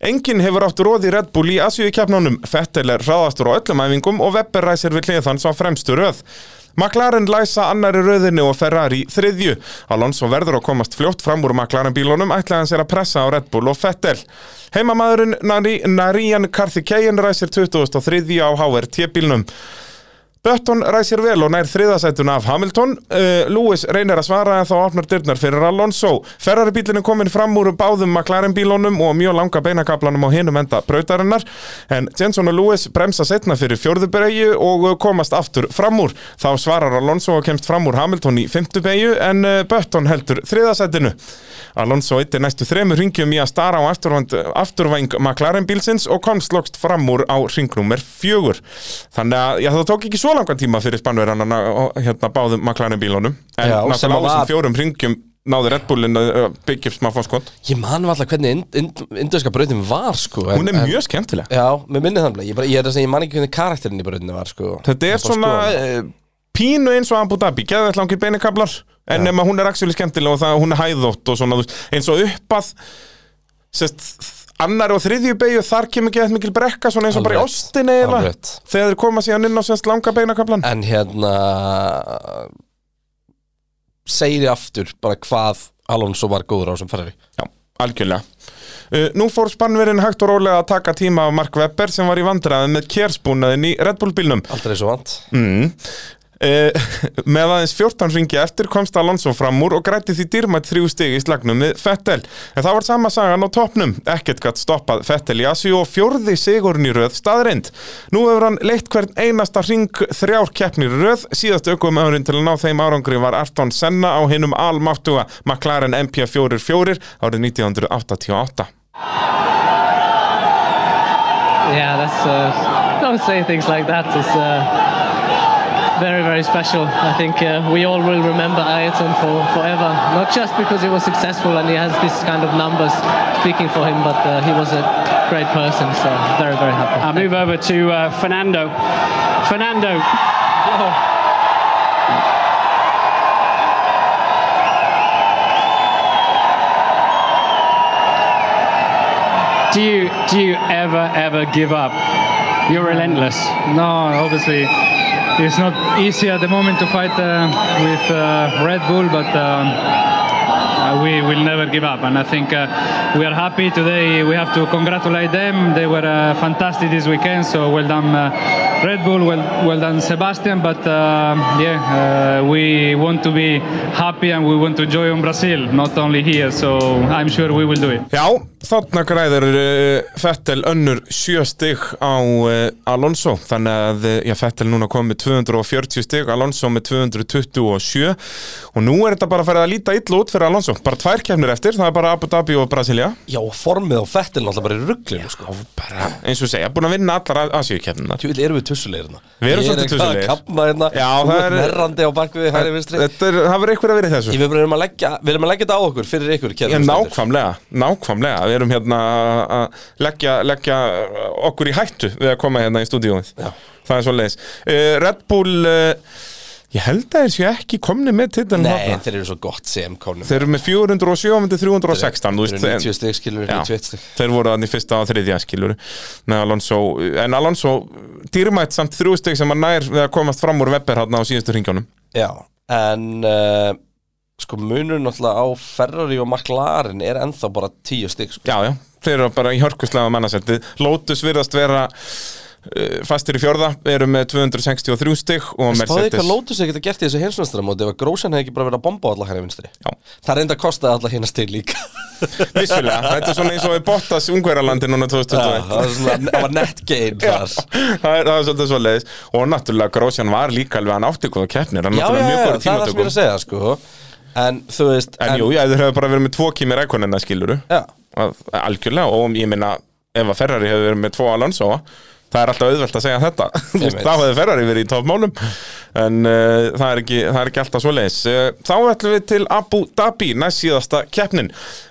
Enginn hefur átt róð í Red Bull í Asíu-kjapnánum. Vettel er hraðastur á öllum æfingum og Webber ræsir við hlið hans á fremstu röð. McLaren læsa annari röðinni og Ferrari þriðju. Alonso verður að komast fljótt fram úr McLaren bílunum ætlaði hann sér að pressa á Red Bull og Vettel. Heimamaðurinn Nari, Narian Karthikeyan ræsir 2003 á HRT bílnum. Button ræsir vel og nær þriðasætun af Hamilton. Uh, Lewis reynir að svara en þá opnar dyrnar fyrir Alonso. Ferrari bílinn er komin fram úr báðum McLaren bílunum og mjög langa beinakablanum á hinum enda brautarinnar. En Jenson og Lewis bremsa setna fyrir fjórðubeigju og komast aftur fram úr. Þá svarar Alonso og kemst fram úr Hamilton í fymtubeigju en uh, Button heldur þriðasætinu. Alonso eittir næstu þremur ringjum í að stara á afturvæng McLaren bílsins og komst lokst fram úr á ringnúmer fjögur. Þannig að já, það tók ekki svo langan tíma fyrir spannverðan hérna, báðum McLaren bílunum. En náttúrulega á þessum fjórum ringjum náði Red Bullin að byggja upp smá fórskot Ég man var alltaf hvernig ind, ind, indöska brautin var sko en, hún er mjög skemmtileg. Já, með minni þannig Ég, ég segja, ég man ekki hvernig karakterinn í brautinni var sko. Þetta er Ég svona uh, pínu eins og Abu Dhabi geðveitt langir beinikablar en nema hún er actually skemmtileg og það, hún er hæðótt og svona eins og uppað sest, annar og þriðju beigju þar kemur ekki eitthvað mikil brekka svona eins og bara í eiginlega Alveg. þegar þeir koma síðan inn á sérst langa beinakablan En hérna segir ég aftur bara hvað Alonso var góður á sem Ferrari? Já, algjörlega. Uh, nú fór spannverinn hægt og rólega að taka tíma af Mark Webber sem var í vandræði með kjærspúnaðin í Red Bull bílnum. Aldrei svo vant. Mm. Uh, *laughs* Með aðeins 14 ringi eftir komst Alonso fram úr og grætti því dýrmætt þrjú stig í slagnum með Fettel En það var sama sagan á toppnum. Ekkert gatt stoppað Fettel í Asju og fjórði sigurinn í röð staðreind Nú hefur hann leitt hvern einasta ring þrjár keppnir röð. Síðast aukum öðurinn til að ná þeim árangri var Arton Senna á hinum almáttuga McLaren MP44 árið 1988 Yeah, that's. Uh, don't say things like that. It's uh, very, very special. I think uh, we all will remember Ayrton for forever. Not just because he was successful and he has this kind of numbers speaking for him, but uh, he was a great person. So very, very happy. I'll move over to uh, Fernando. Fernando. Do you do you ever ever give up? You're relentless. No, obviously it's not easy at the moment to fight uh, with uh, Red Bull, but um, uh, we will never give up. And I think uh, we are happy today. We have to congratulate them. They were uh, fantastic this weekend. So well done, uh, Red Bull. Well, well done, Sebastian. But yeah, we want to be happy and we want to enjoy in Brazil, not only here. So I'm sure we will do it. Já, þarna græður uh, Fettel önnur sjö stig á uh, Alonso. Þannig að uh, já, Fettel núna kom með 240 stig Alonso með 227 og nú er þetta bara að fara að líta illa út fyrir Alonso, bara tvær kefnir eftir það er bara Abu Dhabi og Brasilia. Já, formið á Fettil náttúrulega bara í rugglinu sko. eins og segja, búin að vinna allar Asíukefninar Tjúvill erum við tussulegir hérna? Við erum er svolítið tussulegir. Hérna. Já, Þú það er- merrandi á bakvið hæri vinstri. það verður eitthvað að vera í þessu. Ég við erum að leggja þetta á okkur fyrir ykkur nákvæmlega, nákvæmlega Við erum hérna að leggja, leggja okkur í hættu við að koma hérna í stúdíóið Það er svo leiðis uh, Red Bull uh, Ég held að þeir séu ekki komni með titilin Nei, þeir eru svo gott sem konum Þeir eru með. 407 og 316 þú Þeir eru en- 90 stig skilur Já, 91 stig. Þeir voru þannig fyrsta og þriðja skilur Alonso, en Alonso dýrmætt samt þrjú stygg sem hann nær við að komast fram úr Webber hérna á síðustu ringjónum Já, en uh, sko munur náttúrulega á Ferrari og McLaren er ennþá bara 10 stig sko. Já, já, þeir eru bara í hörkuslega mannasetti. Lotus virðast vera uh, fastir í fjörða, eru með 263 stygg og Spáði hvað Mercedes Lotus hefði geta gert í þessu heimsmestramóti ef að Grósan hefði ekki bara verið að bomba á alla hægri vinstri? Já. Það reynda að kosta alla hérna stig líka. Vissulega, *laughs* þetta er svona eins og við Bottas Ungverjalandi núna Já, 2021 Það var svona, það var net *laughs* Já, þar. Það er, það er svolítið svo leiðis og náttúrulega Grósjan var líka alveg hann átti ég En þú veist En jú, já, þeir hefur bara verið með tvo kýmir rækonina skiluru Já. Að- Algjörlega, og ég minna ef að Ferrari hefur verið með tvo Alonso það er alltaf auðvelt að segja þetta. *laughs* Þá hefði Ferrari verið í toppmálum. En uh, það, er ekki, það er ekki alltaf svo leiðis uh, þá ætlum við til Abu Dhabi næst síðasta keppnin.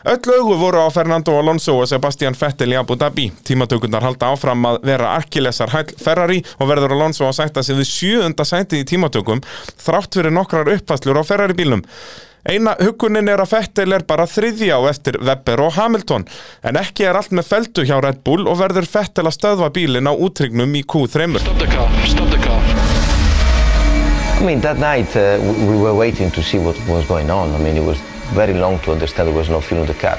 Öll augu voru á Fernando Alonso og Sebastian Vettel í Abu Dhabi. Tímatökundar halda áfram að vera arkilesar hæll Ferrari og verður Alonso að sætta sig við sjöunda sæti í tímatökum þrátt fyrir nokkrar uppfæslur á Ferrari bílnum Eina hugunin er að Vettel er bara þriðja á eftir Webber og Hamilton en ekki er allt með feldu hjá Red Bull og verður Vettel að stöðva bílinn á útrygnum í Q3 Stop the car, stop the car. I mean, that night uh, we, we were waiting to see what was going on. I mean, it was very long to understand there was no fuel in the car.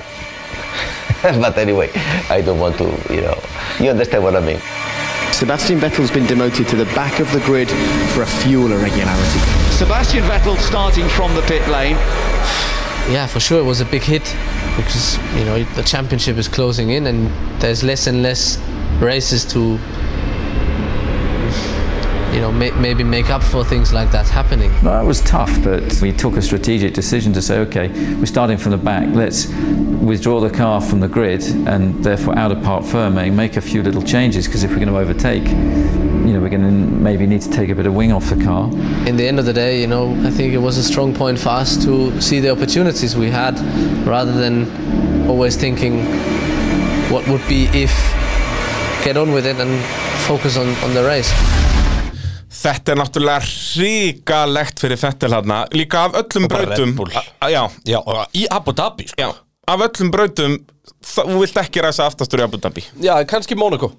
*laughs* but anyway, I don't want to, you know, you understand what I mean. Sebastian Vettel's been demoted to the back of the grid for a fuel irregularity. Sebastian Vettel starting from the pit lane. Yeah, for sure it was a big hit because you know the championship is closing in and there's less and less races to you know may, maybe make up for things like that happening. No, it was tough, but we took a strategic decision to say, okay, we're starting from the back. Let's withdraw the car from the grid and therefore out of part firming, make a few little changes because if we're going to overtake, you know, we're going to maybe need to take a bit of wing off the car. In the end of the day, you know, I think it was a strong point for us to see the opportunities we had rather than always thinking what would be if get on with it and focus on, on the race. Þetta er náttúrulega ríkalegt fyrir Fettel hérna Líka af öllum brautum Já, Já, og í Abu Dhabi sko. já. Af öllum brautum Þú vilt ekki ræsa aftastur í Abu Dhabi. Já, kannski Monaco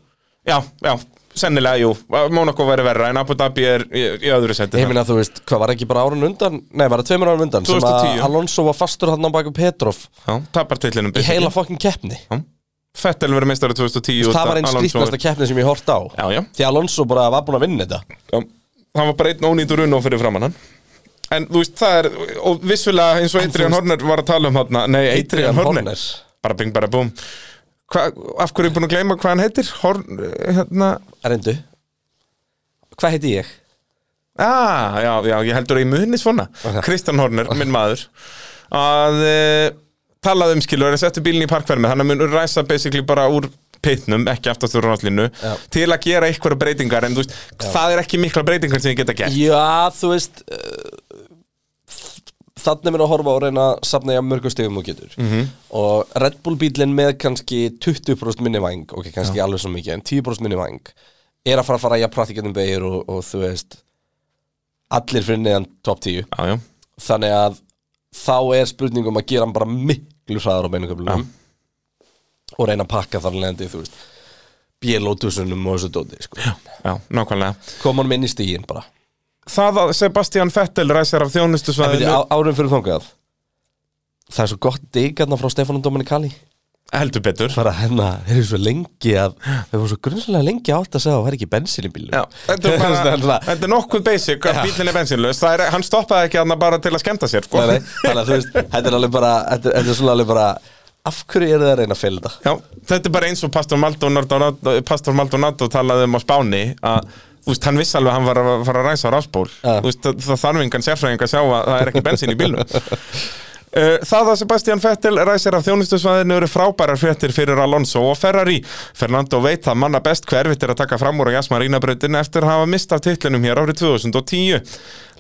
Já, já, sennilega, jú. Monaco væri verra en Abu Dhabi er í, í öðru seti Ég meina þú veist, hvað var ekki bara árun undan? Nei, var það tveimur árun undan 2010. Sem að Alonso var fastur hann á baku Petrov Já, tapar tillinum Í heila fokkin keppni Fettel verið meistari 2010 Það var einn skrýtnasta keppni sem ég hort á. Já, já. Því Alonso bara var búin að vinna þetta. Já, það var bara einn ónýtur unn fyrir framann hann. En þú veist, það er, og vissulega eins og Adrian Horner var að tala um hann Nei, Adrian, Horner. Horner. Bara bing, bara búm. Hva, Af hverju er ég búin að gleyma hvað hann heitir? Horn, hérna Reyndu. Hvað heiti ég? Ah, já, já, ég heldur að ég muni svona. Kristján Horner, minn maður. Að talaði um skilur að setja bílinn í parkvermi þannig að mun ræsa basically bara úr pitnum, ekki aftastur á náttúrinu Já. til að gera einhverja breytingar en þú veist, það er ekki mikla breytingar sem ég geta gert Já, þú veist uh, Þannig minn að horfa og reyna safna ég að mörgum stegum og getur Mhm. Og Red Bull bílinn með kannski 20% minni væng Ok, kannski alveg svo mikið, en 10% minni væng Er að fara að fara í að praktikandum beigir og, og þú veist Allir fyrir neðan top 10 já, já. Þannig að þá er spurningum að gera hann bara miklu hraðar á beinuköflunum Og reyna að pakka þar leðandi, þú veist Bélótusunum og þessu dóti sko. Já, nákvæmlega. Koma hann inn í stígin bara. Það að Sebastian Vettel ræsir af þjónustusvæðinu árum fyrir þangað. Það er svo gott digarna frá Stefán Dominikali heldur betur Bara hérna, þeir eru svo lengi að Þeir voru svo grunnslega lengi átt að segja að það er ekki bensin í bílum Já, þetta er, *laughs* bara, þetta er nokkuð basic að Já. bílinn er bensinlaus Það er, hann stoppaði ekki hann bara til að skemmta sér sko. Nei, nei, Þannig að þú veist, þetta er alveg bara Þetta er, svona alveg bara Af hverju eru það að reyna að þetta? Já, þetta er bara eins og Pastor Maldonado, Pastor Maldonado talaði um á Spáni að þú veist, hann vissi alveg að hann var að fara að ræsa á rásból Þú veist, það, það þarf engan sérfræðing að sjá að það er ekki bensin í bílnum Uh, *laughs* Það að Sebastian Vettel ræsir af þjónustusvæðinu eru frábærar fréttir fyrir Alonso og Ferrari. Fernando veit að manna best hverfitt er að taka fram úr á Jasmarínabrautin eftir að hafa mistað titlinum hér árið 2010.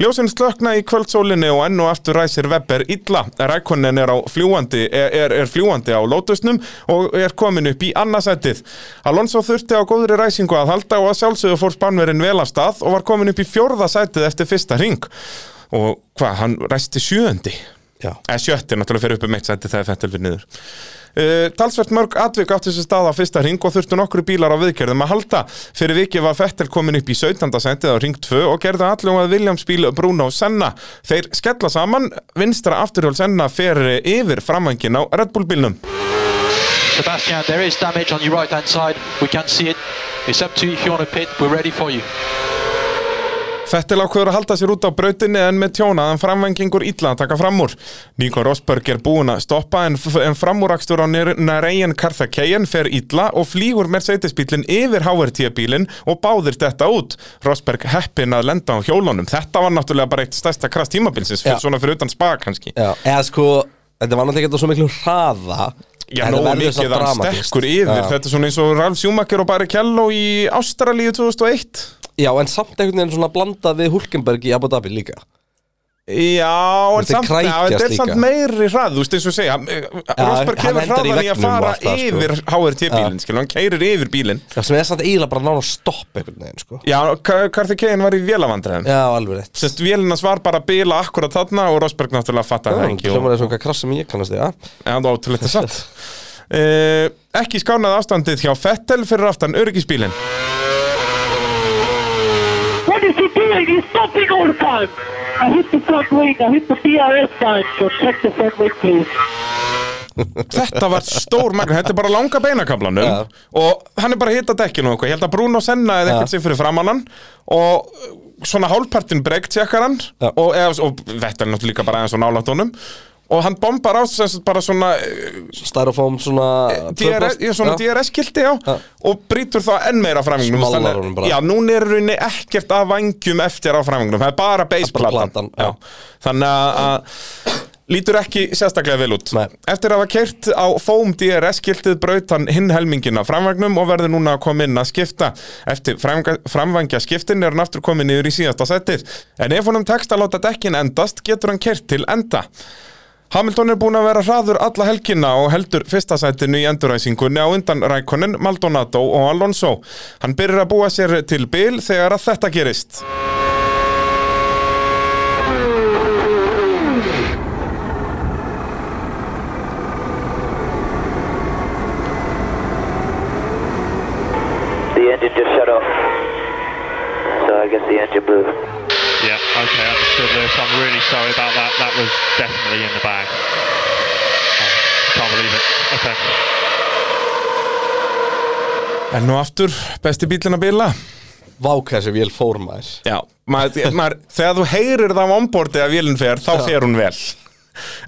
Ljósin slökna í kvöldsólinni og enn og aftur ræsir Webber illa. Rækonin er, er, er, er fljúandi á lótusnum og er komin upp í annarsætið. Alonso þurfti á góðri ræsingu að halda og að sjálfsögðu fór spannverinn vel af stað og var komin upp í fjórða sætið eftir fyrsta ring. Og hvað, hann ræsti sjöundi? Já. eða sjötti náttúrulega fyrir upp um eitt sæti þegar Fettel fyrir niður uh, talsvert mörg atvik átti þessu stað á fyrsta ring og þurftu nokkru bílar á viðgerðum að halda fyrir vikið var Fettel komin upp í 17. sætið á ring 2 og gerðu allir að Williams bíl Bruno Senna þeir skella saman vinstra afturhjól Senna fer yfir framvangin á Red Bull bílnum Sebastian, there is damage on your right hand side. We can see it. It's up to you if you want to pit. We're ready for you. Fettel ákveður að halda sér út á brautinni en með tjónaðan framvengingur illa að taka fram úr. Nico Rosberg er búinn að stoppa en, en framúrakstur á Nareyen Karthikeyen fer illa og flýgur Mercedes-bílinn yfir HRT-bílinn og báðir þetta út. Rosberg heppin að lenda á hjólunum. Þetta var náttúrulega bara eitt stærsta krass tímabilsins, svona fyrir utan spa kannski. Já, eða sko, þetta var náttúrulega ekki á svo miklu hraða Já, nógu mikið samt hann stekkur yfir. Já. Þetta er svona eins og Ralf Schumacher og Barrichello í Ástralíu 2001 Já, en samt einhvern veginn svona blandað við Hulkenberg í Abu Dhabi líka Já, en samt, já, er samt meiri hrað, þú veist eins og segja Rosberg hann hefur endar í hraðan í að og fara það, sko. yfir HRT-bílinn, skilur, hann keirir yfir bílinn. Já, sem er samt eiginlega bara nána stopp einhvern veginn, sko. Já, Karthi Kein var í vélavandræðum. Já, alveg rétt. Sest, vélinas var bara að bila akkurat þarna og Rosberg náttúrulega fatta það ekki Hljómar og, er svona krass sem ég kannast því, já Já, það var ótrúlegt að satt. Uh, *laughs* Ekki skánað ástandið hjá Fettel fyrir aftan öryggisbílinn. What is he doing? He's stopping all the time. I hit the front wing. I hit the DRS sign. So check the front wing, please. Þetta var stór magna, þetta er bara langa beinakablanum Já. og hann er bara að hita dekkinu og eitthvað, ég held að Bruno Senna eða eitthvað sig fyrir framann hann og uh, svona hálfpartin breykt tjekkar hann og, eða, og Vettel er náttúrulega líka bara aðeins og nálægt honum og hann bombar á sem sagt bara svona uh, Styrofoam svona DRS, já, svona DRS-skilti, já, og brýtur þá enn meira bara. Já, núna er rauninni ekkert af vangjum eftir á framvingnum, það er bara baseplatan platan, já. Þannig að- að lítur ekki sérstaklega vel út. Nei. Eftir að hafa keirt á foam DRS-skiltið braut hann hinn helmingin af framvagnum og verður núna að koma inn að skipta. Eftir framvangja skiptin er hann aftur komin niður í síðasta setið En ef honum tekst að láta dekkin endast getur hann keirt til enda Hamilton er búinn að vera hraður alla helgina og heldur fyrsta sætinu í enduræsingunni á undan Rækonin, Maldonado og Alonso. Hann byrjar að búa sér til bil þegar að þetta gerist. Okay, understood, Lewis. I'm really sorry about that. That was definitely in the bag. Oh, can't believe it. Okay. En nú aftur, besti bílinn að bila. Vák þessi vél fór maður Já, maður, maður, þegar þú heyrir það á ombordi að vélinn fer, þá Já. fer hún vel.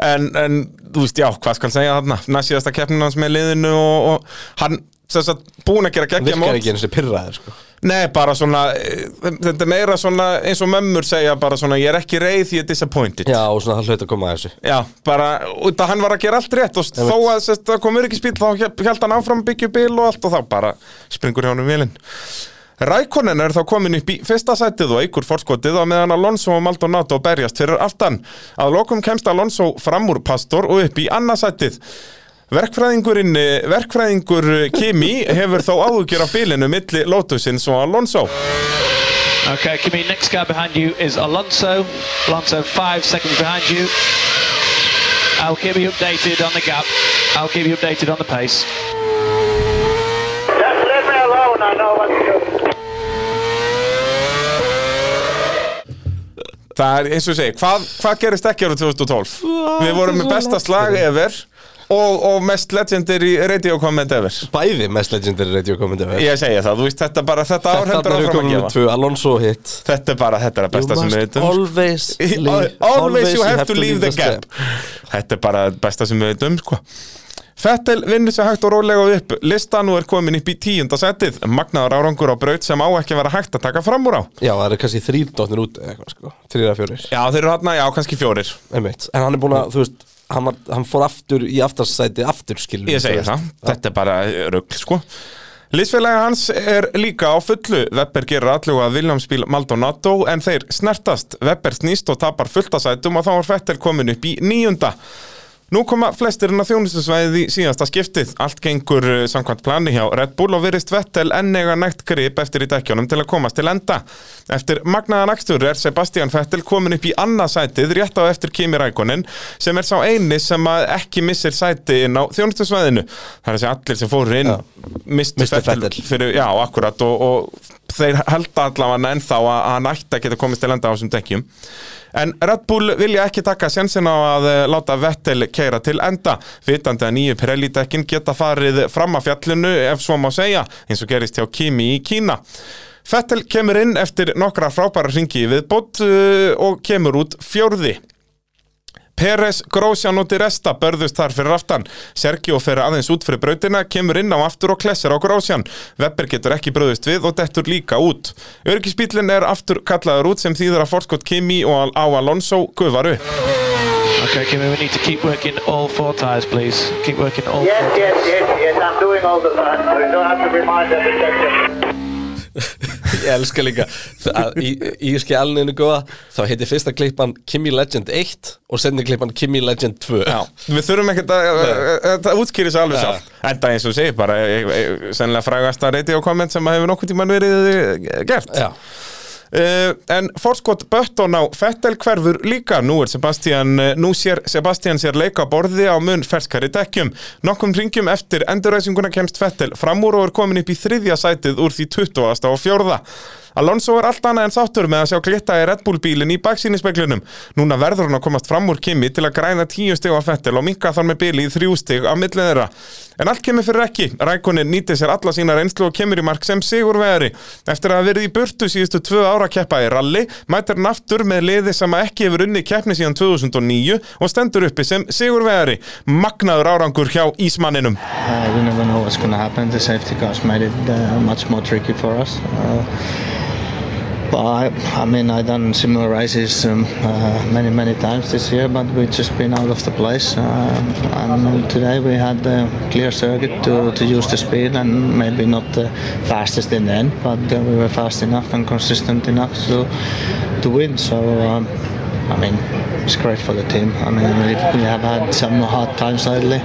En, en þú veist, já, hvað skal segja þarna? Næsíðasta keppnin hans með liðinu og, og hann, að búin að gera geggja virkar ekki eins og pyrraður, sko. Nei, bara svona, eh, þetta er meira svona eins og mömmur segja bara svona ég er ekki reið, ég er disappointed. Já, og svona hann hlaut að koma að þessu. Já, bara, út að hann var að gera allt rétt og Ég þó að það komur ekki spil þá held hann áfram byggju bíl og allt og þá bara springur hjá hann um vilin Rækonen er þá komin upp í fyrsta sætið og eigur fórskotið á meðan Alonso og Maldonado berjast fyrir aftan. Að lokum kemst Alonso fram úr pastor og upp í annað sætið. Verkfræðingurinn, eh, verkfræðingur Kimi hefur þó áhugjur af bílinu milli Lotusins og Alonso. Okay, Kimi, next guy behind you is Alonso. Alonso five seconds behind you. I'll keep you updated on the gap. I'll keep you updated on the pace. Just leave me alone. I know what to do. Það er eins og segi, hvað, hvað gerist ekki árið 2012? Við vorum með besta slag ever og, og mest legendary radio comment ever. Bæði mest legendary radio comment ever Ég segi það, þú veist, þetta bara, þetta er áfram að gefa. tvö Alonso hit Þetta er bara, þetta er að besta sem við veitum. always leave- Always you have to leave the gap. Þetta er bara besta sem við veitum, sko. Fettel vinnur sér hægt og rólega upp. Lista nú er komin upp í tíunda setið. Magnaður árangur á braut sem á ekki að vera hægt að taka fram úr á. Já, það eru kannski þrýr dóttir út eða eitthvað sko Þrýra fjórir Já, þeir eru hérna, já, kannski fjórir. Einmitt. En hann er búin að, þú veist Hann, var, hann fór aftur í aftarsæti aftur skilur Ég segi það, þetta er bara rugg sko. Lýsfélagi hans er líka á fullu. Webber gerir alluga að Williams bíl Maldonado en þeir snertast. Webber snýst og tapar fulltasætum og þá var Fettel komin upp í níunda Nú koma flestirinn að þjónustusvæðið í síðasta skiptið. Allt gengur eh, samkvæmt plani hjá Red Bull og virðist Vettel enn eiga nægt grip eftir í dekkjónum til að komast til enda. Eftir magnaðan akstur er Sebastian Vettel komin upp í annað sætið rétt á eftir Kimi Rækonin sem er sá eini sem ekki missir sæti inn á þjónustusvæðinu. Það er segja allir sem fóru inn mistu Misstu Vettel, fyrir, já, akkurat og, og þeir halda allavega ennþá að að hann ætti að geta komist til enda á þessum dekkjum. En Red Bull vilja ekki taka sjensin á að eh, láta Vettel keira til enda, vitandi að nýju Pirelli-dekkin geta farið fram að fjallinu ef svo má segja, eins og gerist hjá Kimi í Kína. Vettel kemur inn eftir nokkra frábæra ringi við bótt og kemur út fjórði. Peres, Grósjan og Diresta börðust þar fyrir aftan. Sergio fer aðeins út fyrir brautina, kemur inn á aftur og klessir á Grósjan. Webber getur ekki bröðust við og dettur líka út. Örgisbílinn er aftur kallaður út sem þýður að forskot Kimi og á Alonso gufar upp. Okay, Kimi, we need to keep working all four tyres, please. Keep working all Yes, four yes, yes, yes, I'm doing all the fun. You don't have to remind every second. *laughs* Ég elska líka að í, í skjálninu góða þá heiti fyrsta klippan Kimi Legend 1 og senni klippan Kimi Legend 2 Já, við þurfum ekkert að þetta útskýri sig alveg sjálf. Enda eins og þú segir bara e, e, sennilega frægast að reyti á komment sem að hefur nokkuð tímann verið eh, gert. Já. Uh, en forskot Bötton á Fettel hverfur líka. Nú er Sebastian, uh, nú sér Sebastian sér leika borði á mun ferskari dekkjum. Nokkum ringjum eftir endurræsinguna kemst Fettel fram úr og er komin upp í þriðja sætið úr því 20. og fjórða. Alonso er allt annað en sáttur með að sjá glitta í Red Bull bílinn í baksýnispeglunum núna verður hann að komast fram úr Kimi til að græna 10 stig á Fettel og minka þar með bíli í þrjú stig á millið þeirra en allt kemur fyrir ekki, Rækonin nýtti sér alla sína reynslu og kemur í mark sem sigurvegari. Eftir að hafa verið í burtu síðustu tvö ára keppa í rally, mætir hann aftur með liði sem ekki hefur unni keppni síðan 2009 og stendur uppi sem sigurvegari. Magnaður árangur hjá Ísmanninum. Uh, we never know what's going to happen. The safety cars made it much more tricky for us. But I, I mean, I've done similar races um, uh, many, many times this year, but we've just been out of the place. Uh, and today we had a clear circuit to, to use the speed, and maybe not the fastest in the end, but uh, we were fast enough and consistent enough to to win. So. Um, I mean, it's great for the team. I mean, we, we have had some hard times lately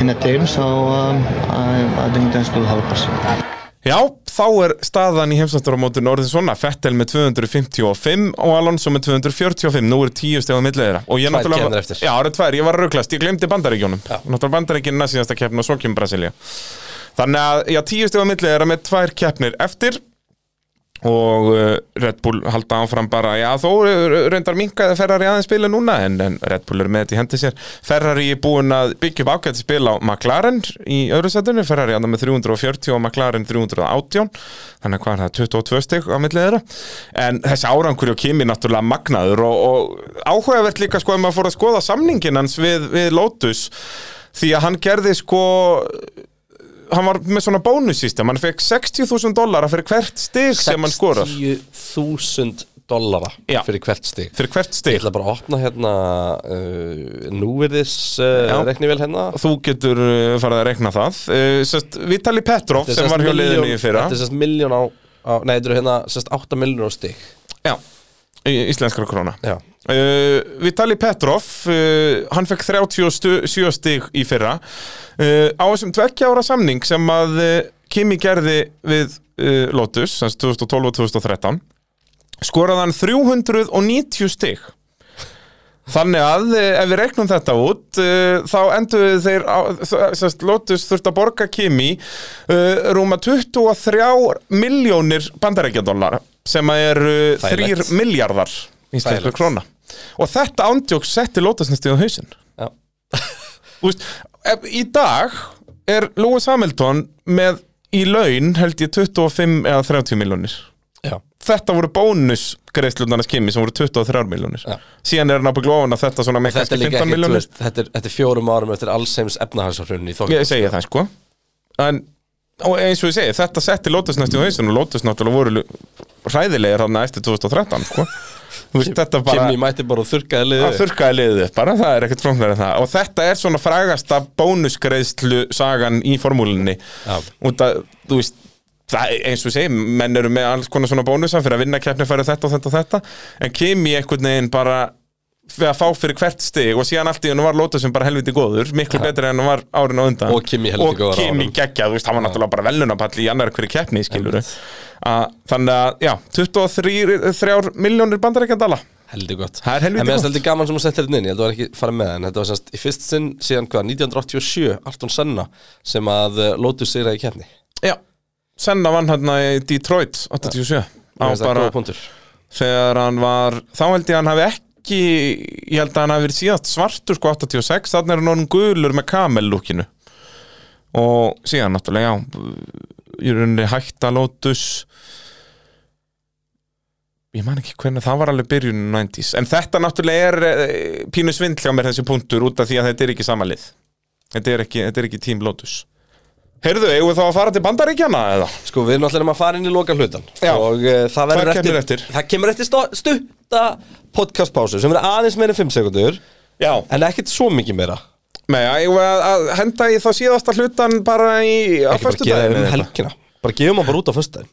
in the team, so um, I, I think this will help us. Já, þá er staðan í heimsvættaramótun orðin svona, Fettel með 255 og Alonso með 245, nú er 10 stegað millið þeirra. Og ég Tvær náttúrulega. Já, það eru tvær, ég var rauklast, ég glemdi bandaríkjónum Náttúrulega bandaríkinn næst síðasta keppn og svo kemur Brasilia Þannig að, já, 10 stegað millið þeirra með tvær keppnir eftir og uh, Red Bull halda áfram bara, já þó reyndar minkaði Ferrari aðeins spila núna en, en Red Bull er með þetta í hendi sér. Ferrari er búin að byggja upp ágætt spil á McLaren í öðru setinu, Ferrari andan með 340 og McLaren 318 þannig að hvað er það, 22 stygg á millið þeirra? En þessi árangur hjá Kimi náttúrulega magnaður og, og áhugavert líka sko ef maður fór að skoða samningin hans við, við Lotus. Því að hann gerði sko hann var með svona bónussystem hann fekk 60.000 dollara fyrir hvert stig sem hann skorar. 60.000 dollara Já. fyrir hvert stig. Fyrir hvert stig. Ég ætla bara að opna hérna uh, núverðis uh, Já. reknivél hérna. Þú getur uh, farið að rekna það. Uh, sest, Vitali Petrov sem var hjá liðinu í fyrra. Þetta er sérst miljón á, á Nei, þetta eru hérna sérst 8 miljónur á stig. Já, í íslenskra króna. Já Uh, Vitali Petrov uh, hann fekk 37 stig í fyrra uh, á þessum tveggja ára samning sem að Kimi gerði við Lotus sagt 2012 og 2013 skoraði hann 390 stig Þannig að eh, ef við reiknum þetta út þá endur þeir á, sest, Lotus þurft að borga Kimi rúma 23 miljónir bandarækjadólar sem að er uh, 3 Þægilegt. miljardar íslensku Þægilegt. króna og þetta ándjóks setti Lotus næstu á. Þú veist, Í dag er Lewis Hamilton með í laun held ég 25 eða 30 miljónir. Þetta voru bónusgreiðslunarnas Kimi sem voru 23 miljónir Síðan er hann ábygglu ofan að þetta svona með kannski líka 15 ekki, þú miljónir þetta þetta er fjórum árum eftir allseims efnahagsafrunni í Ég segi það sko. En og eins og ég segi, þetta setti Lotus næstu á hausin og Lotus náttúrulega voru hræðilegir hann eftir 2013 sko. Veist, þetta bara Kimi mætti bara og þurrkaði liðið að þurrkaði liðið bara, það er ekkert en það. Og þetta er svona frægasta bónusgreiðslu sagan í formúlinni út að, þú veist það, eins og segi, menn eru með alls konar svona bónusa fyrir að vinna keppni færi þetta og þetta og þetta. En Kimi einhvern veginn bara fyrir að fá fyrir hvert stig og síðan allt í hennu var Lotus sem bara helviti góður miklu betri en hann var árin á undan. Og Kimi helviti góður og Kimi geggjað, þú veist, hann var náttúrulega bara velunapall í annar hverju keppni, skilur þannig að, já, 23 miljónir bandarækjandala Heldur gott. Það er helviti En mér finnst gott. heldur gaman sem að setja þetta inn Ég held að það var ekki fara með En þetta var semst í fyrst sinn síðan hvað 1987 Arton Senna Sem að uh, Lotus sigraði í keppni. Já, Senna vann hérna í Detroit 87 á Mér finnst það bara þegar hann var þá held ég að hann hafi ekki ég held að hann hafi verið síðast svartur sko 86 þannig er hann orðin gulur með kamellúkinu og síðan náttúrulega já í rauninni hætta Lotus ég man ekki hvernig það var alveg byrjun 90s en þetta náttúrulega er eh, pínu svindl hjá mér þessi punktur út af því að þetta er ekki samalið þetta er ekki, þetta er ekki tím Lotus Heyrðu, eigum við þá að fara til bandaríkjana eða? Sko við erum náttúrulega að fara inn í loka hlutan Já. Og uh, það Hvað kemur eftir? Það kemur eftir stutta podcastpásu Sem verður aðeins meira en 5 sekundur Já. En ekkert svo mikið meira Nei, að, henda í þá síðasta hlutan bara í á Ekki bara gera um helgina. Bara gefum hann bara út á föstudaginn.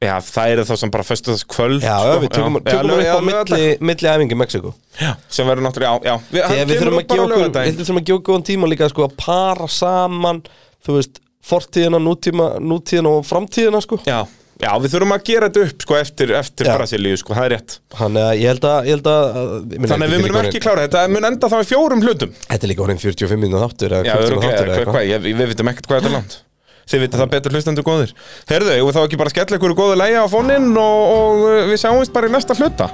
Já, það eru þá sem bara föstu þess kvöld Já, sko. við tökum, hann upp á milli, milli æfingi í Mexiko Já, sem verður náttúrulega, já, Við, þurfum að gefa góðan tíma líka sko, að para saman Þú veist, fortíðina, nútíðina og framtíðina sko. Já, já, við þurfum að gera þetta upp sko, eftir, eftir Brasilíu, sko, það er rétt. Þannig að ég held að, ég held að Þannig að við munum ekki klára þetta, mun enda þá í fjórum hlutum. Þetta er líka orðin 45 minna þáttur eða Já, við vitum ekkert hvað þetta er langt. Þið vitið það betur hlustendur góðir. Herðu, þá ekki bara skella ykkur góðu lægja á fóninn og, og uh, við sjáumst bara í næsta hluta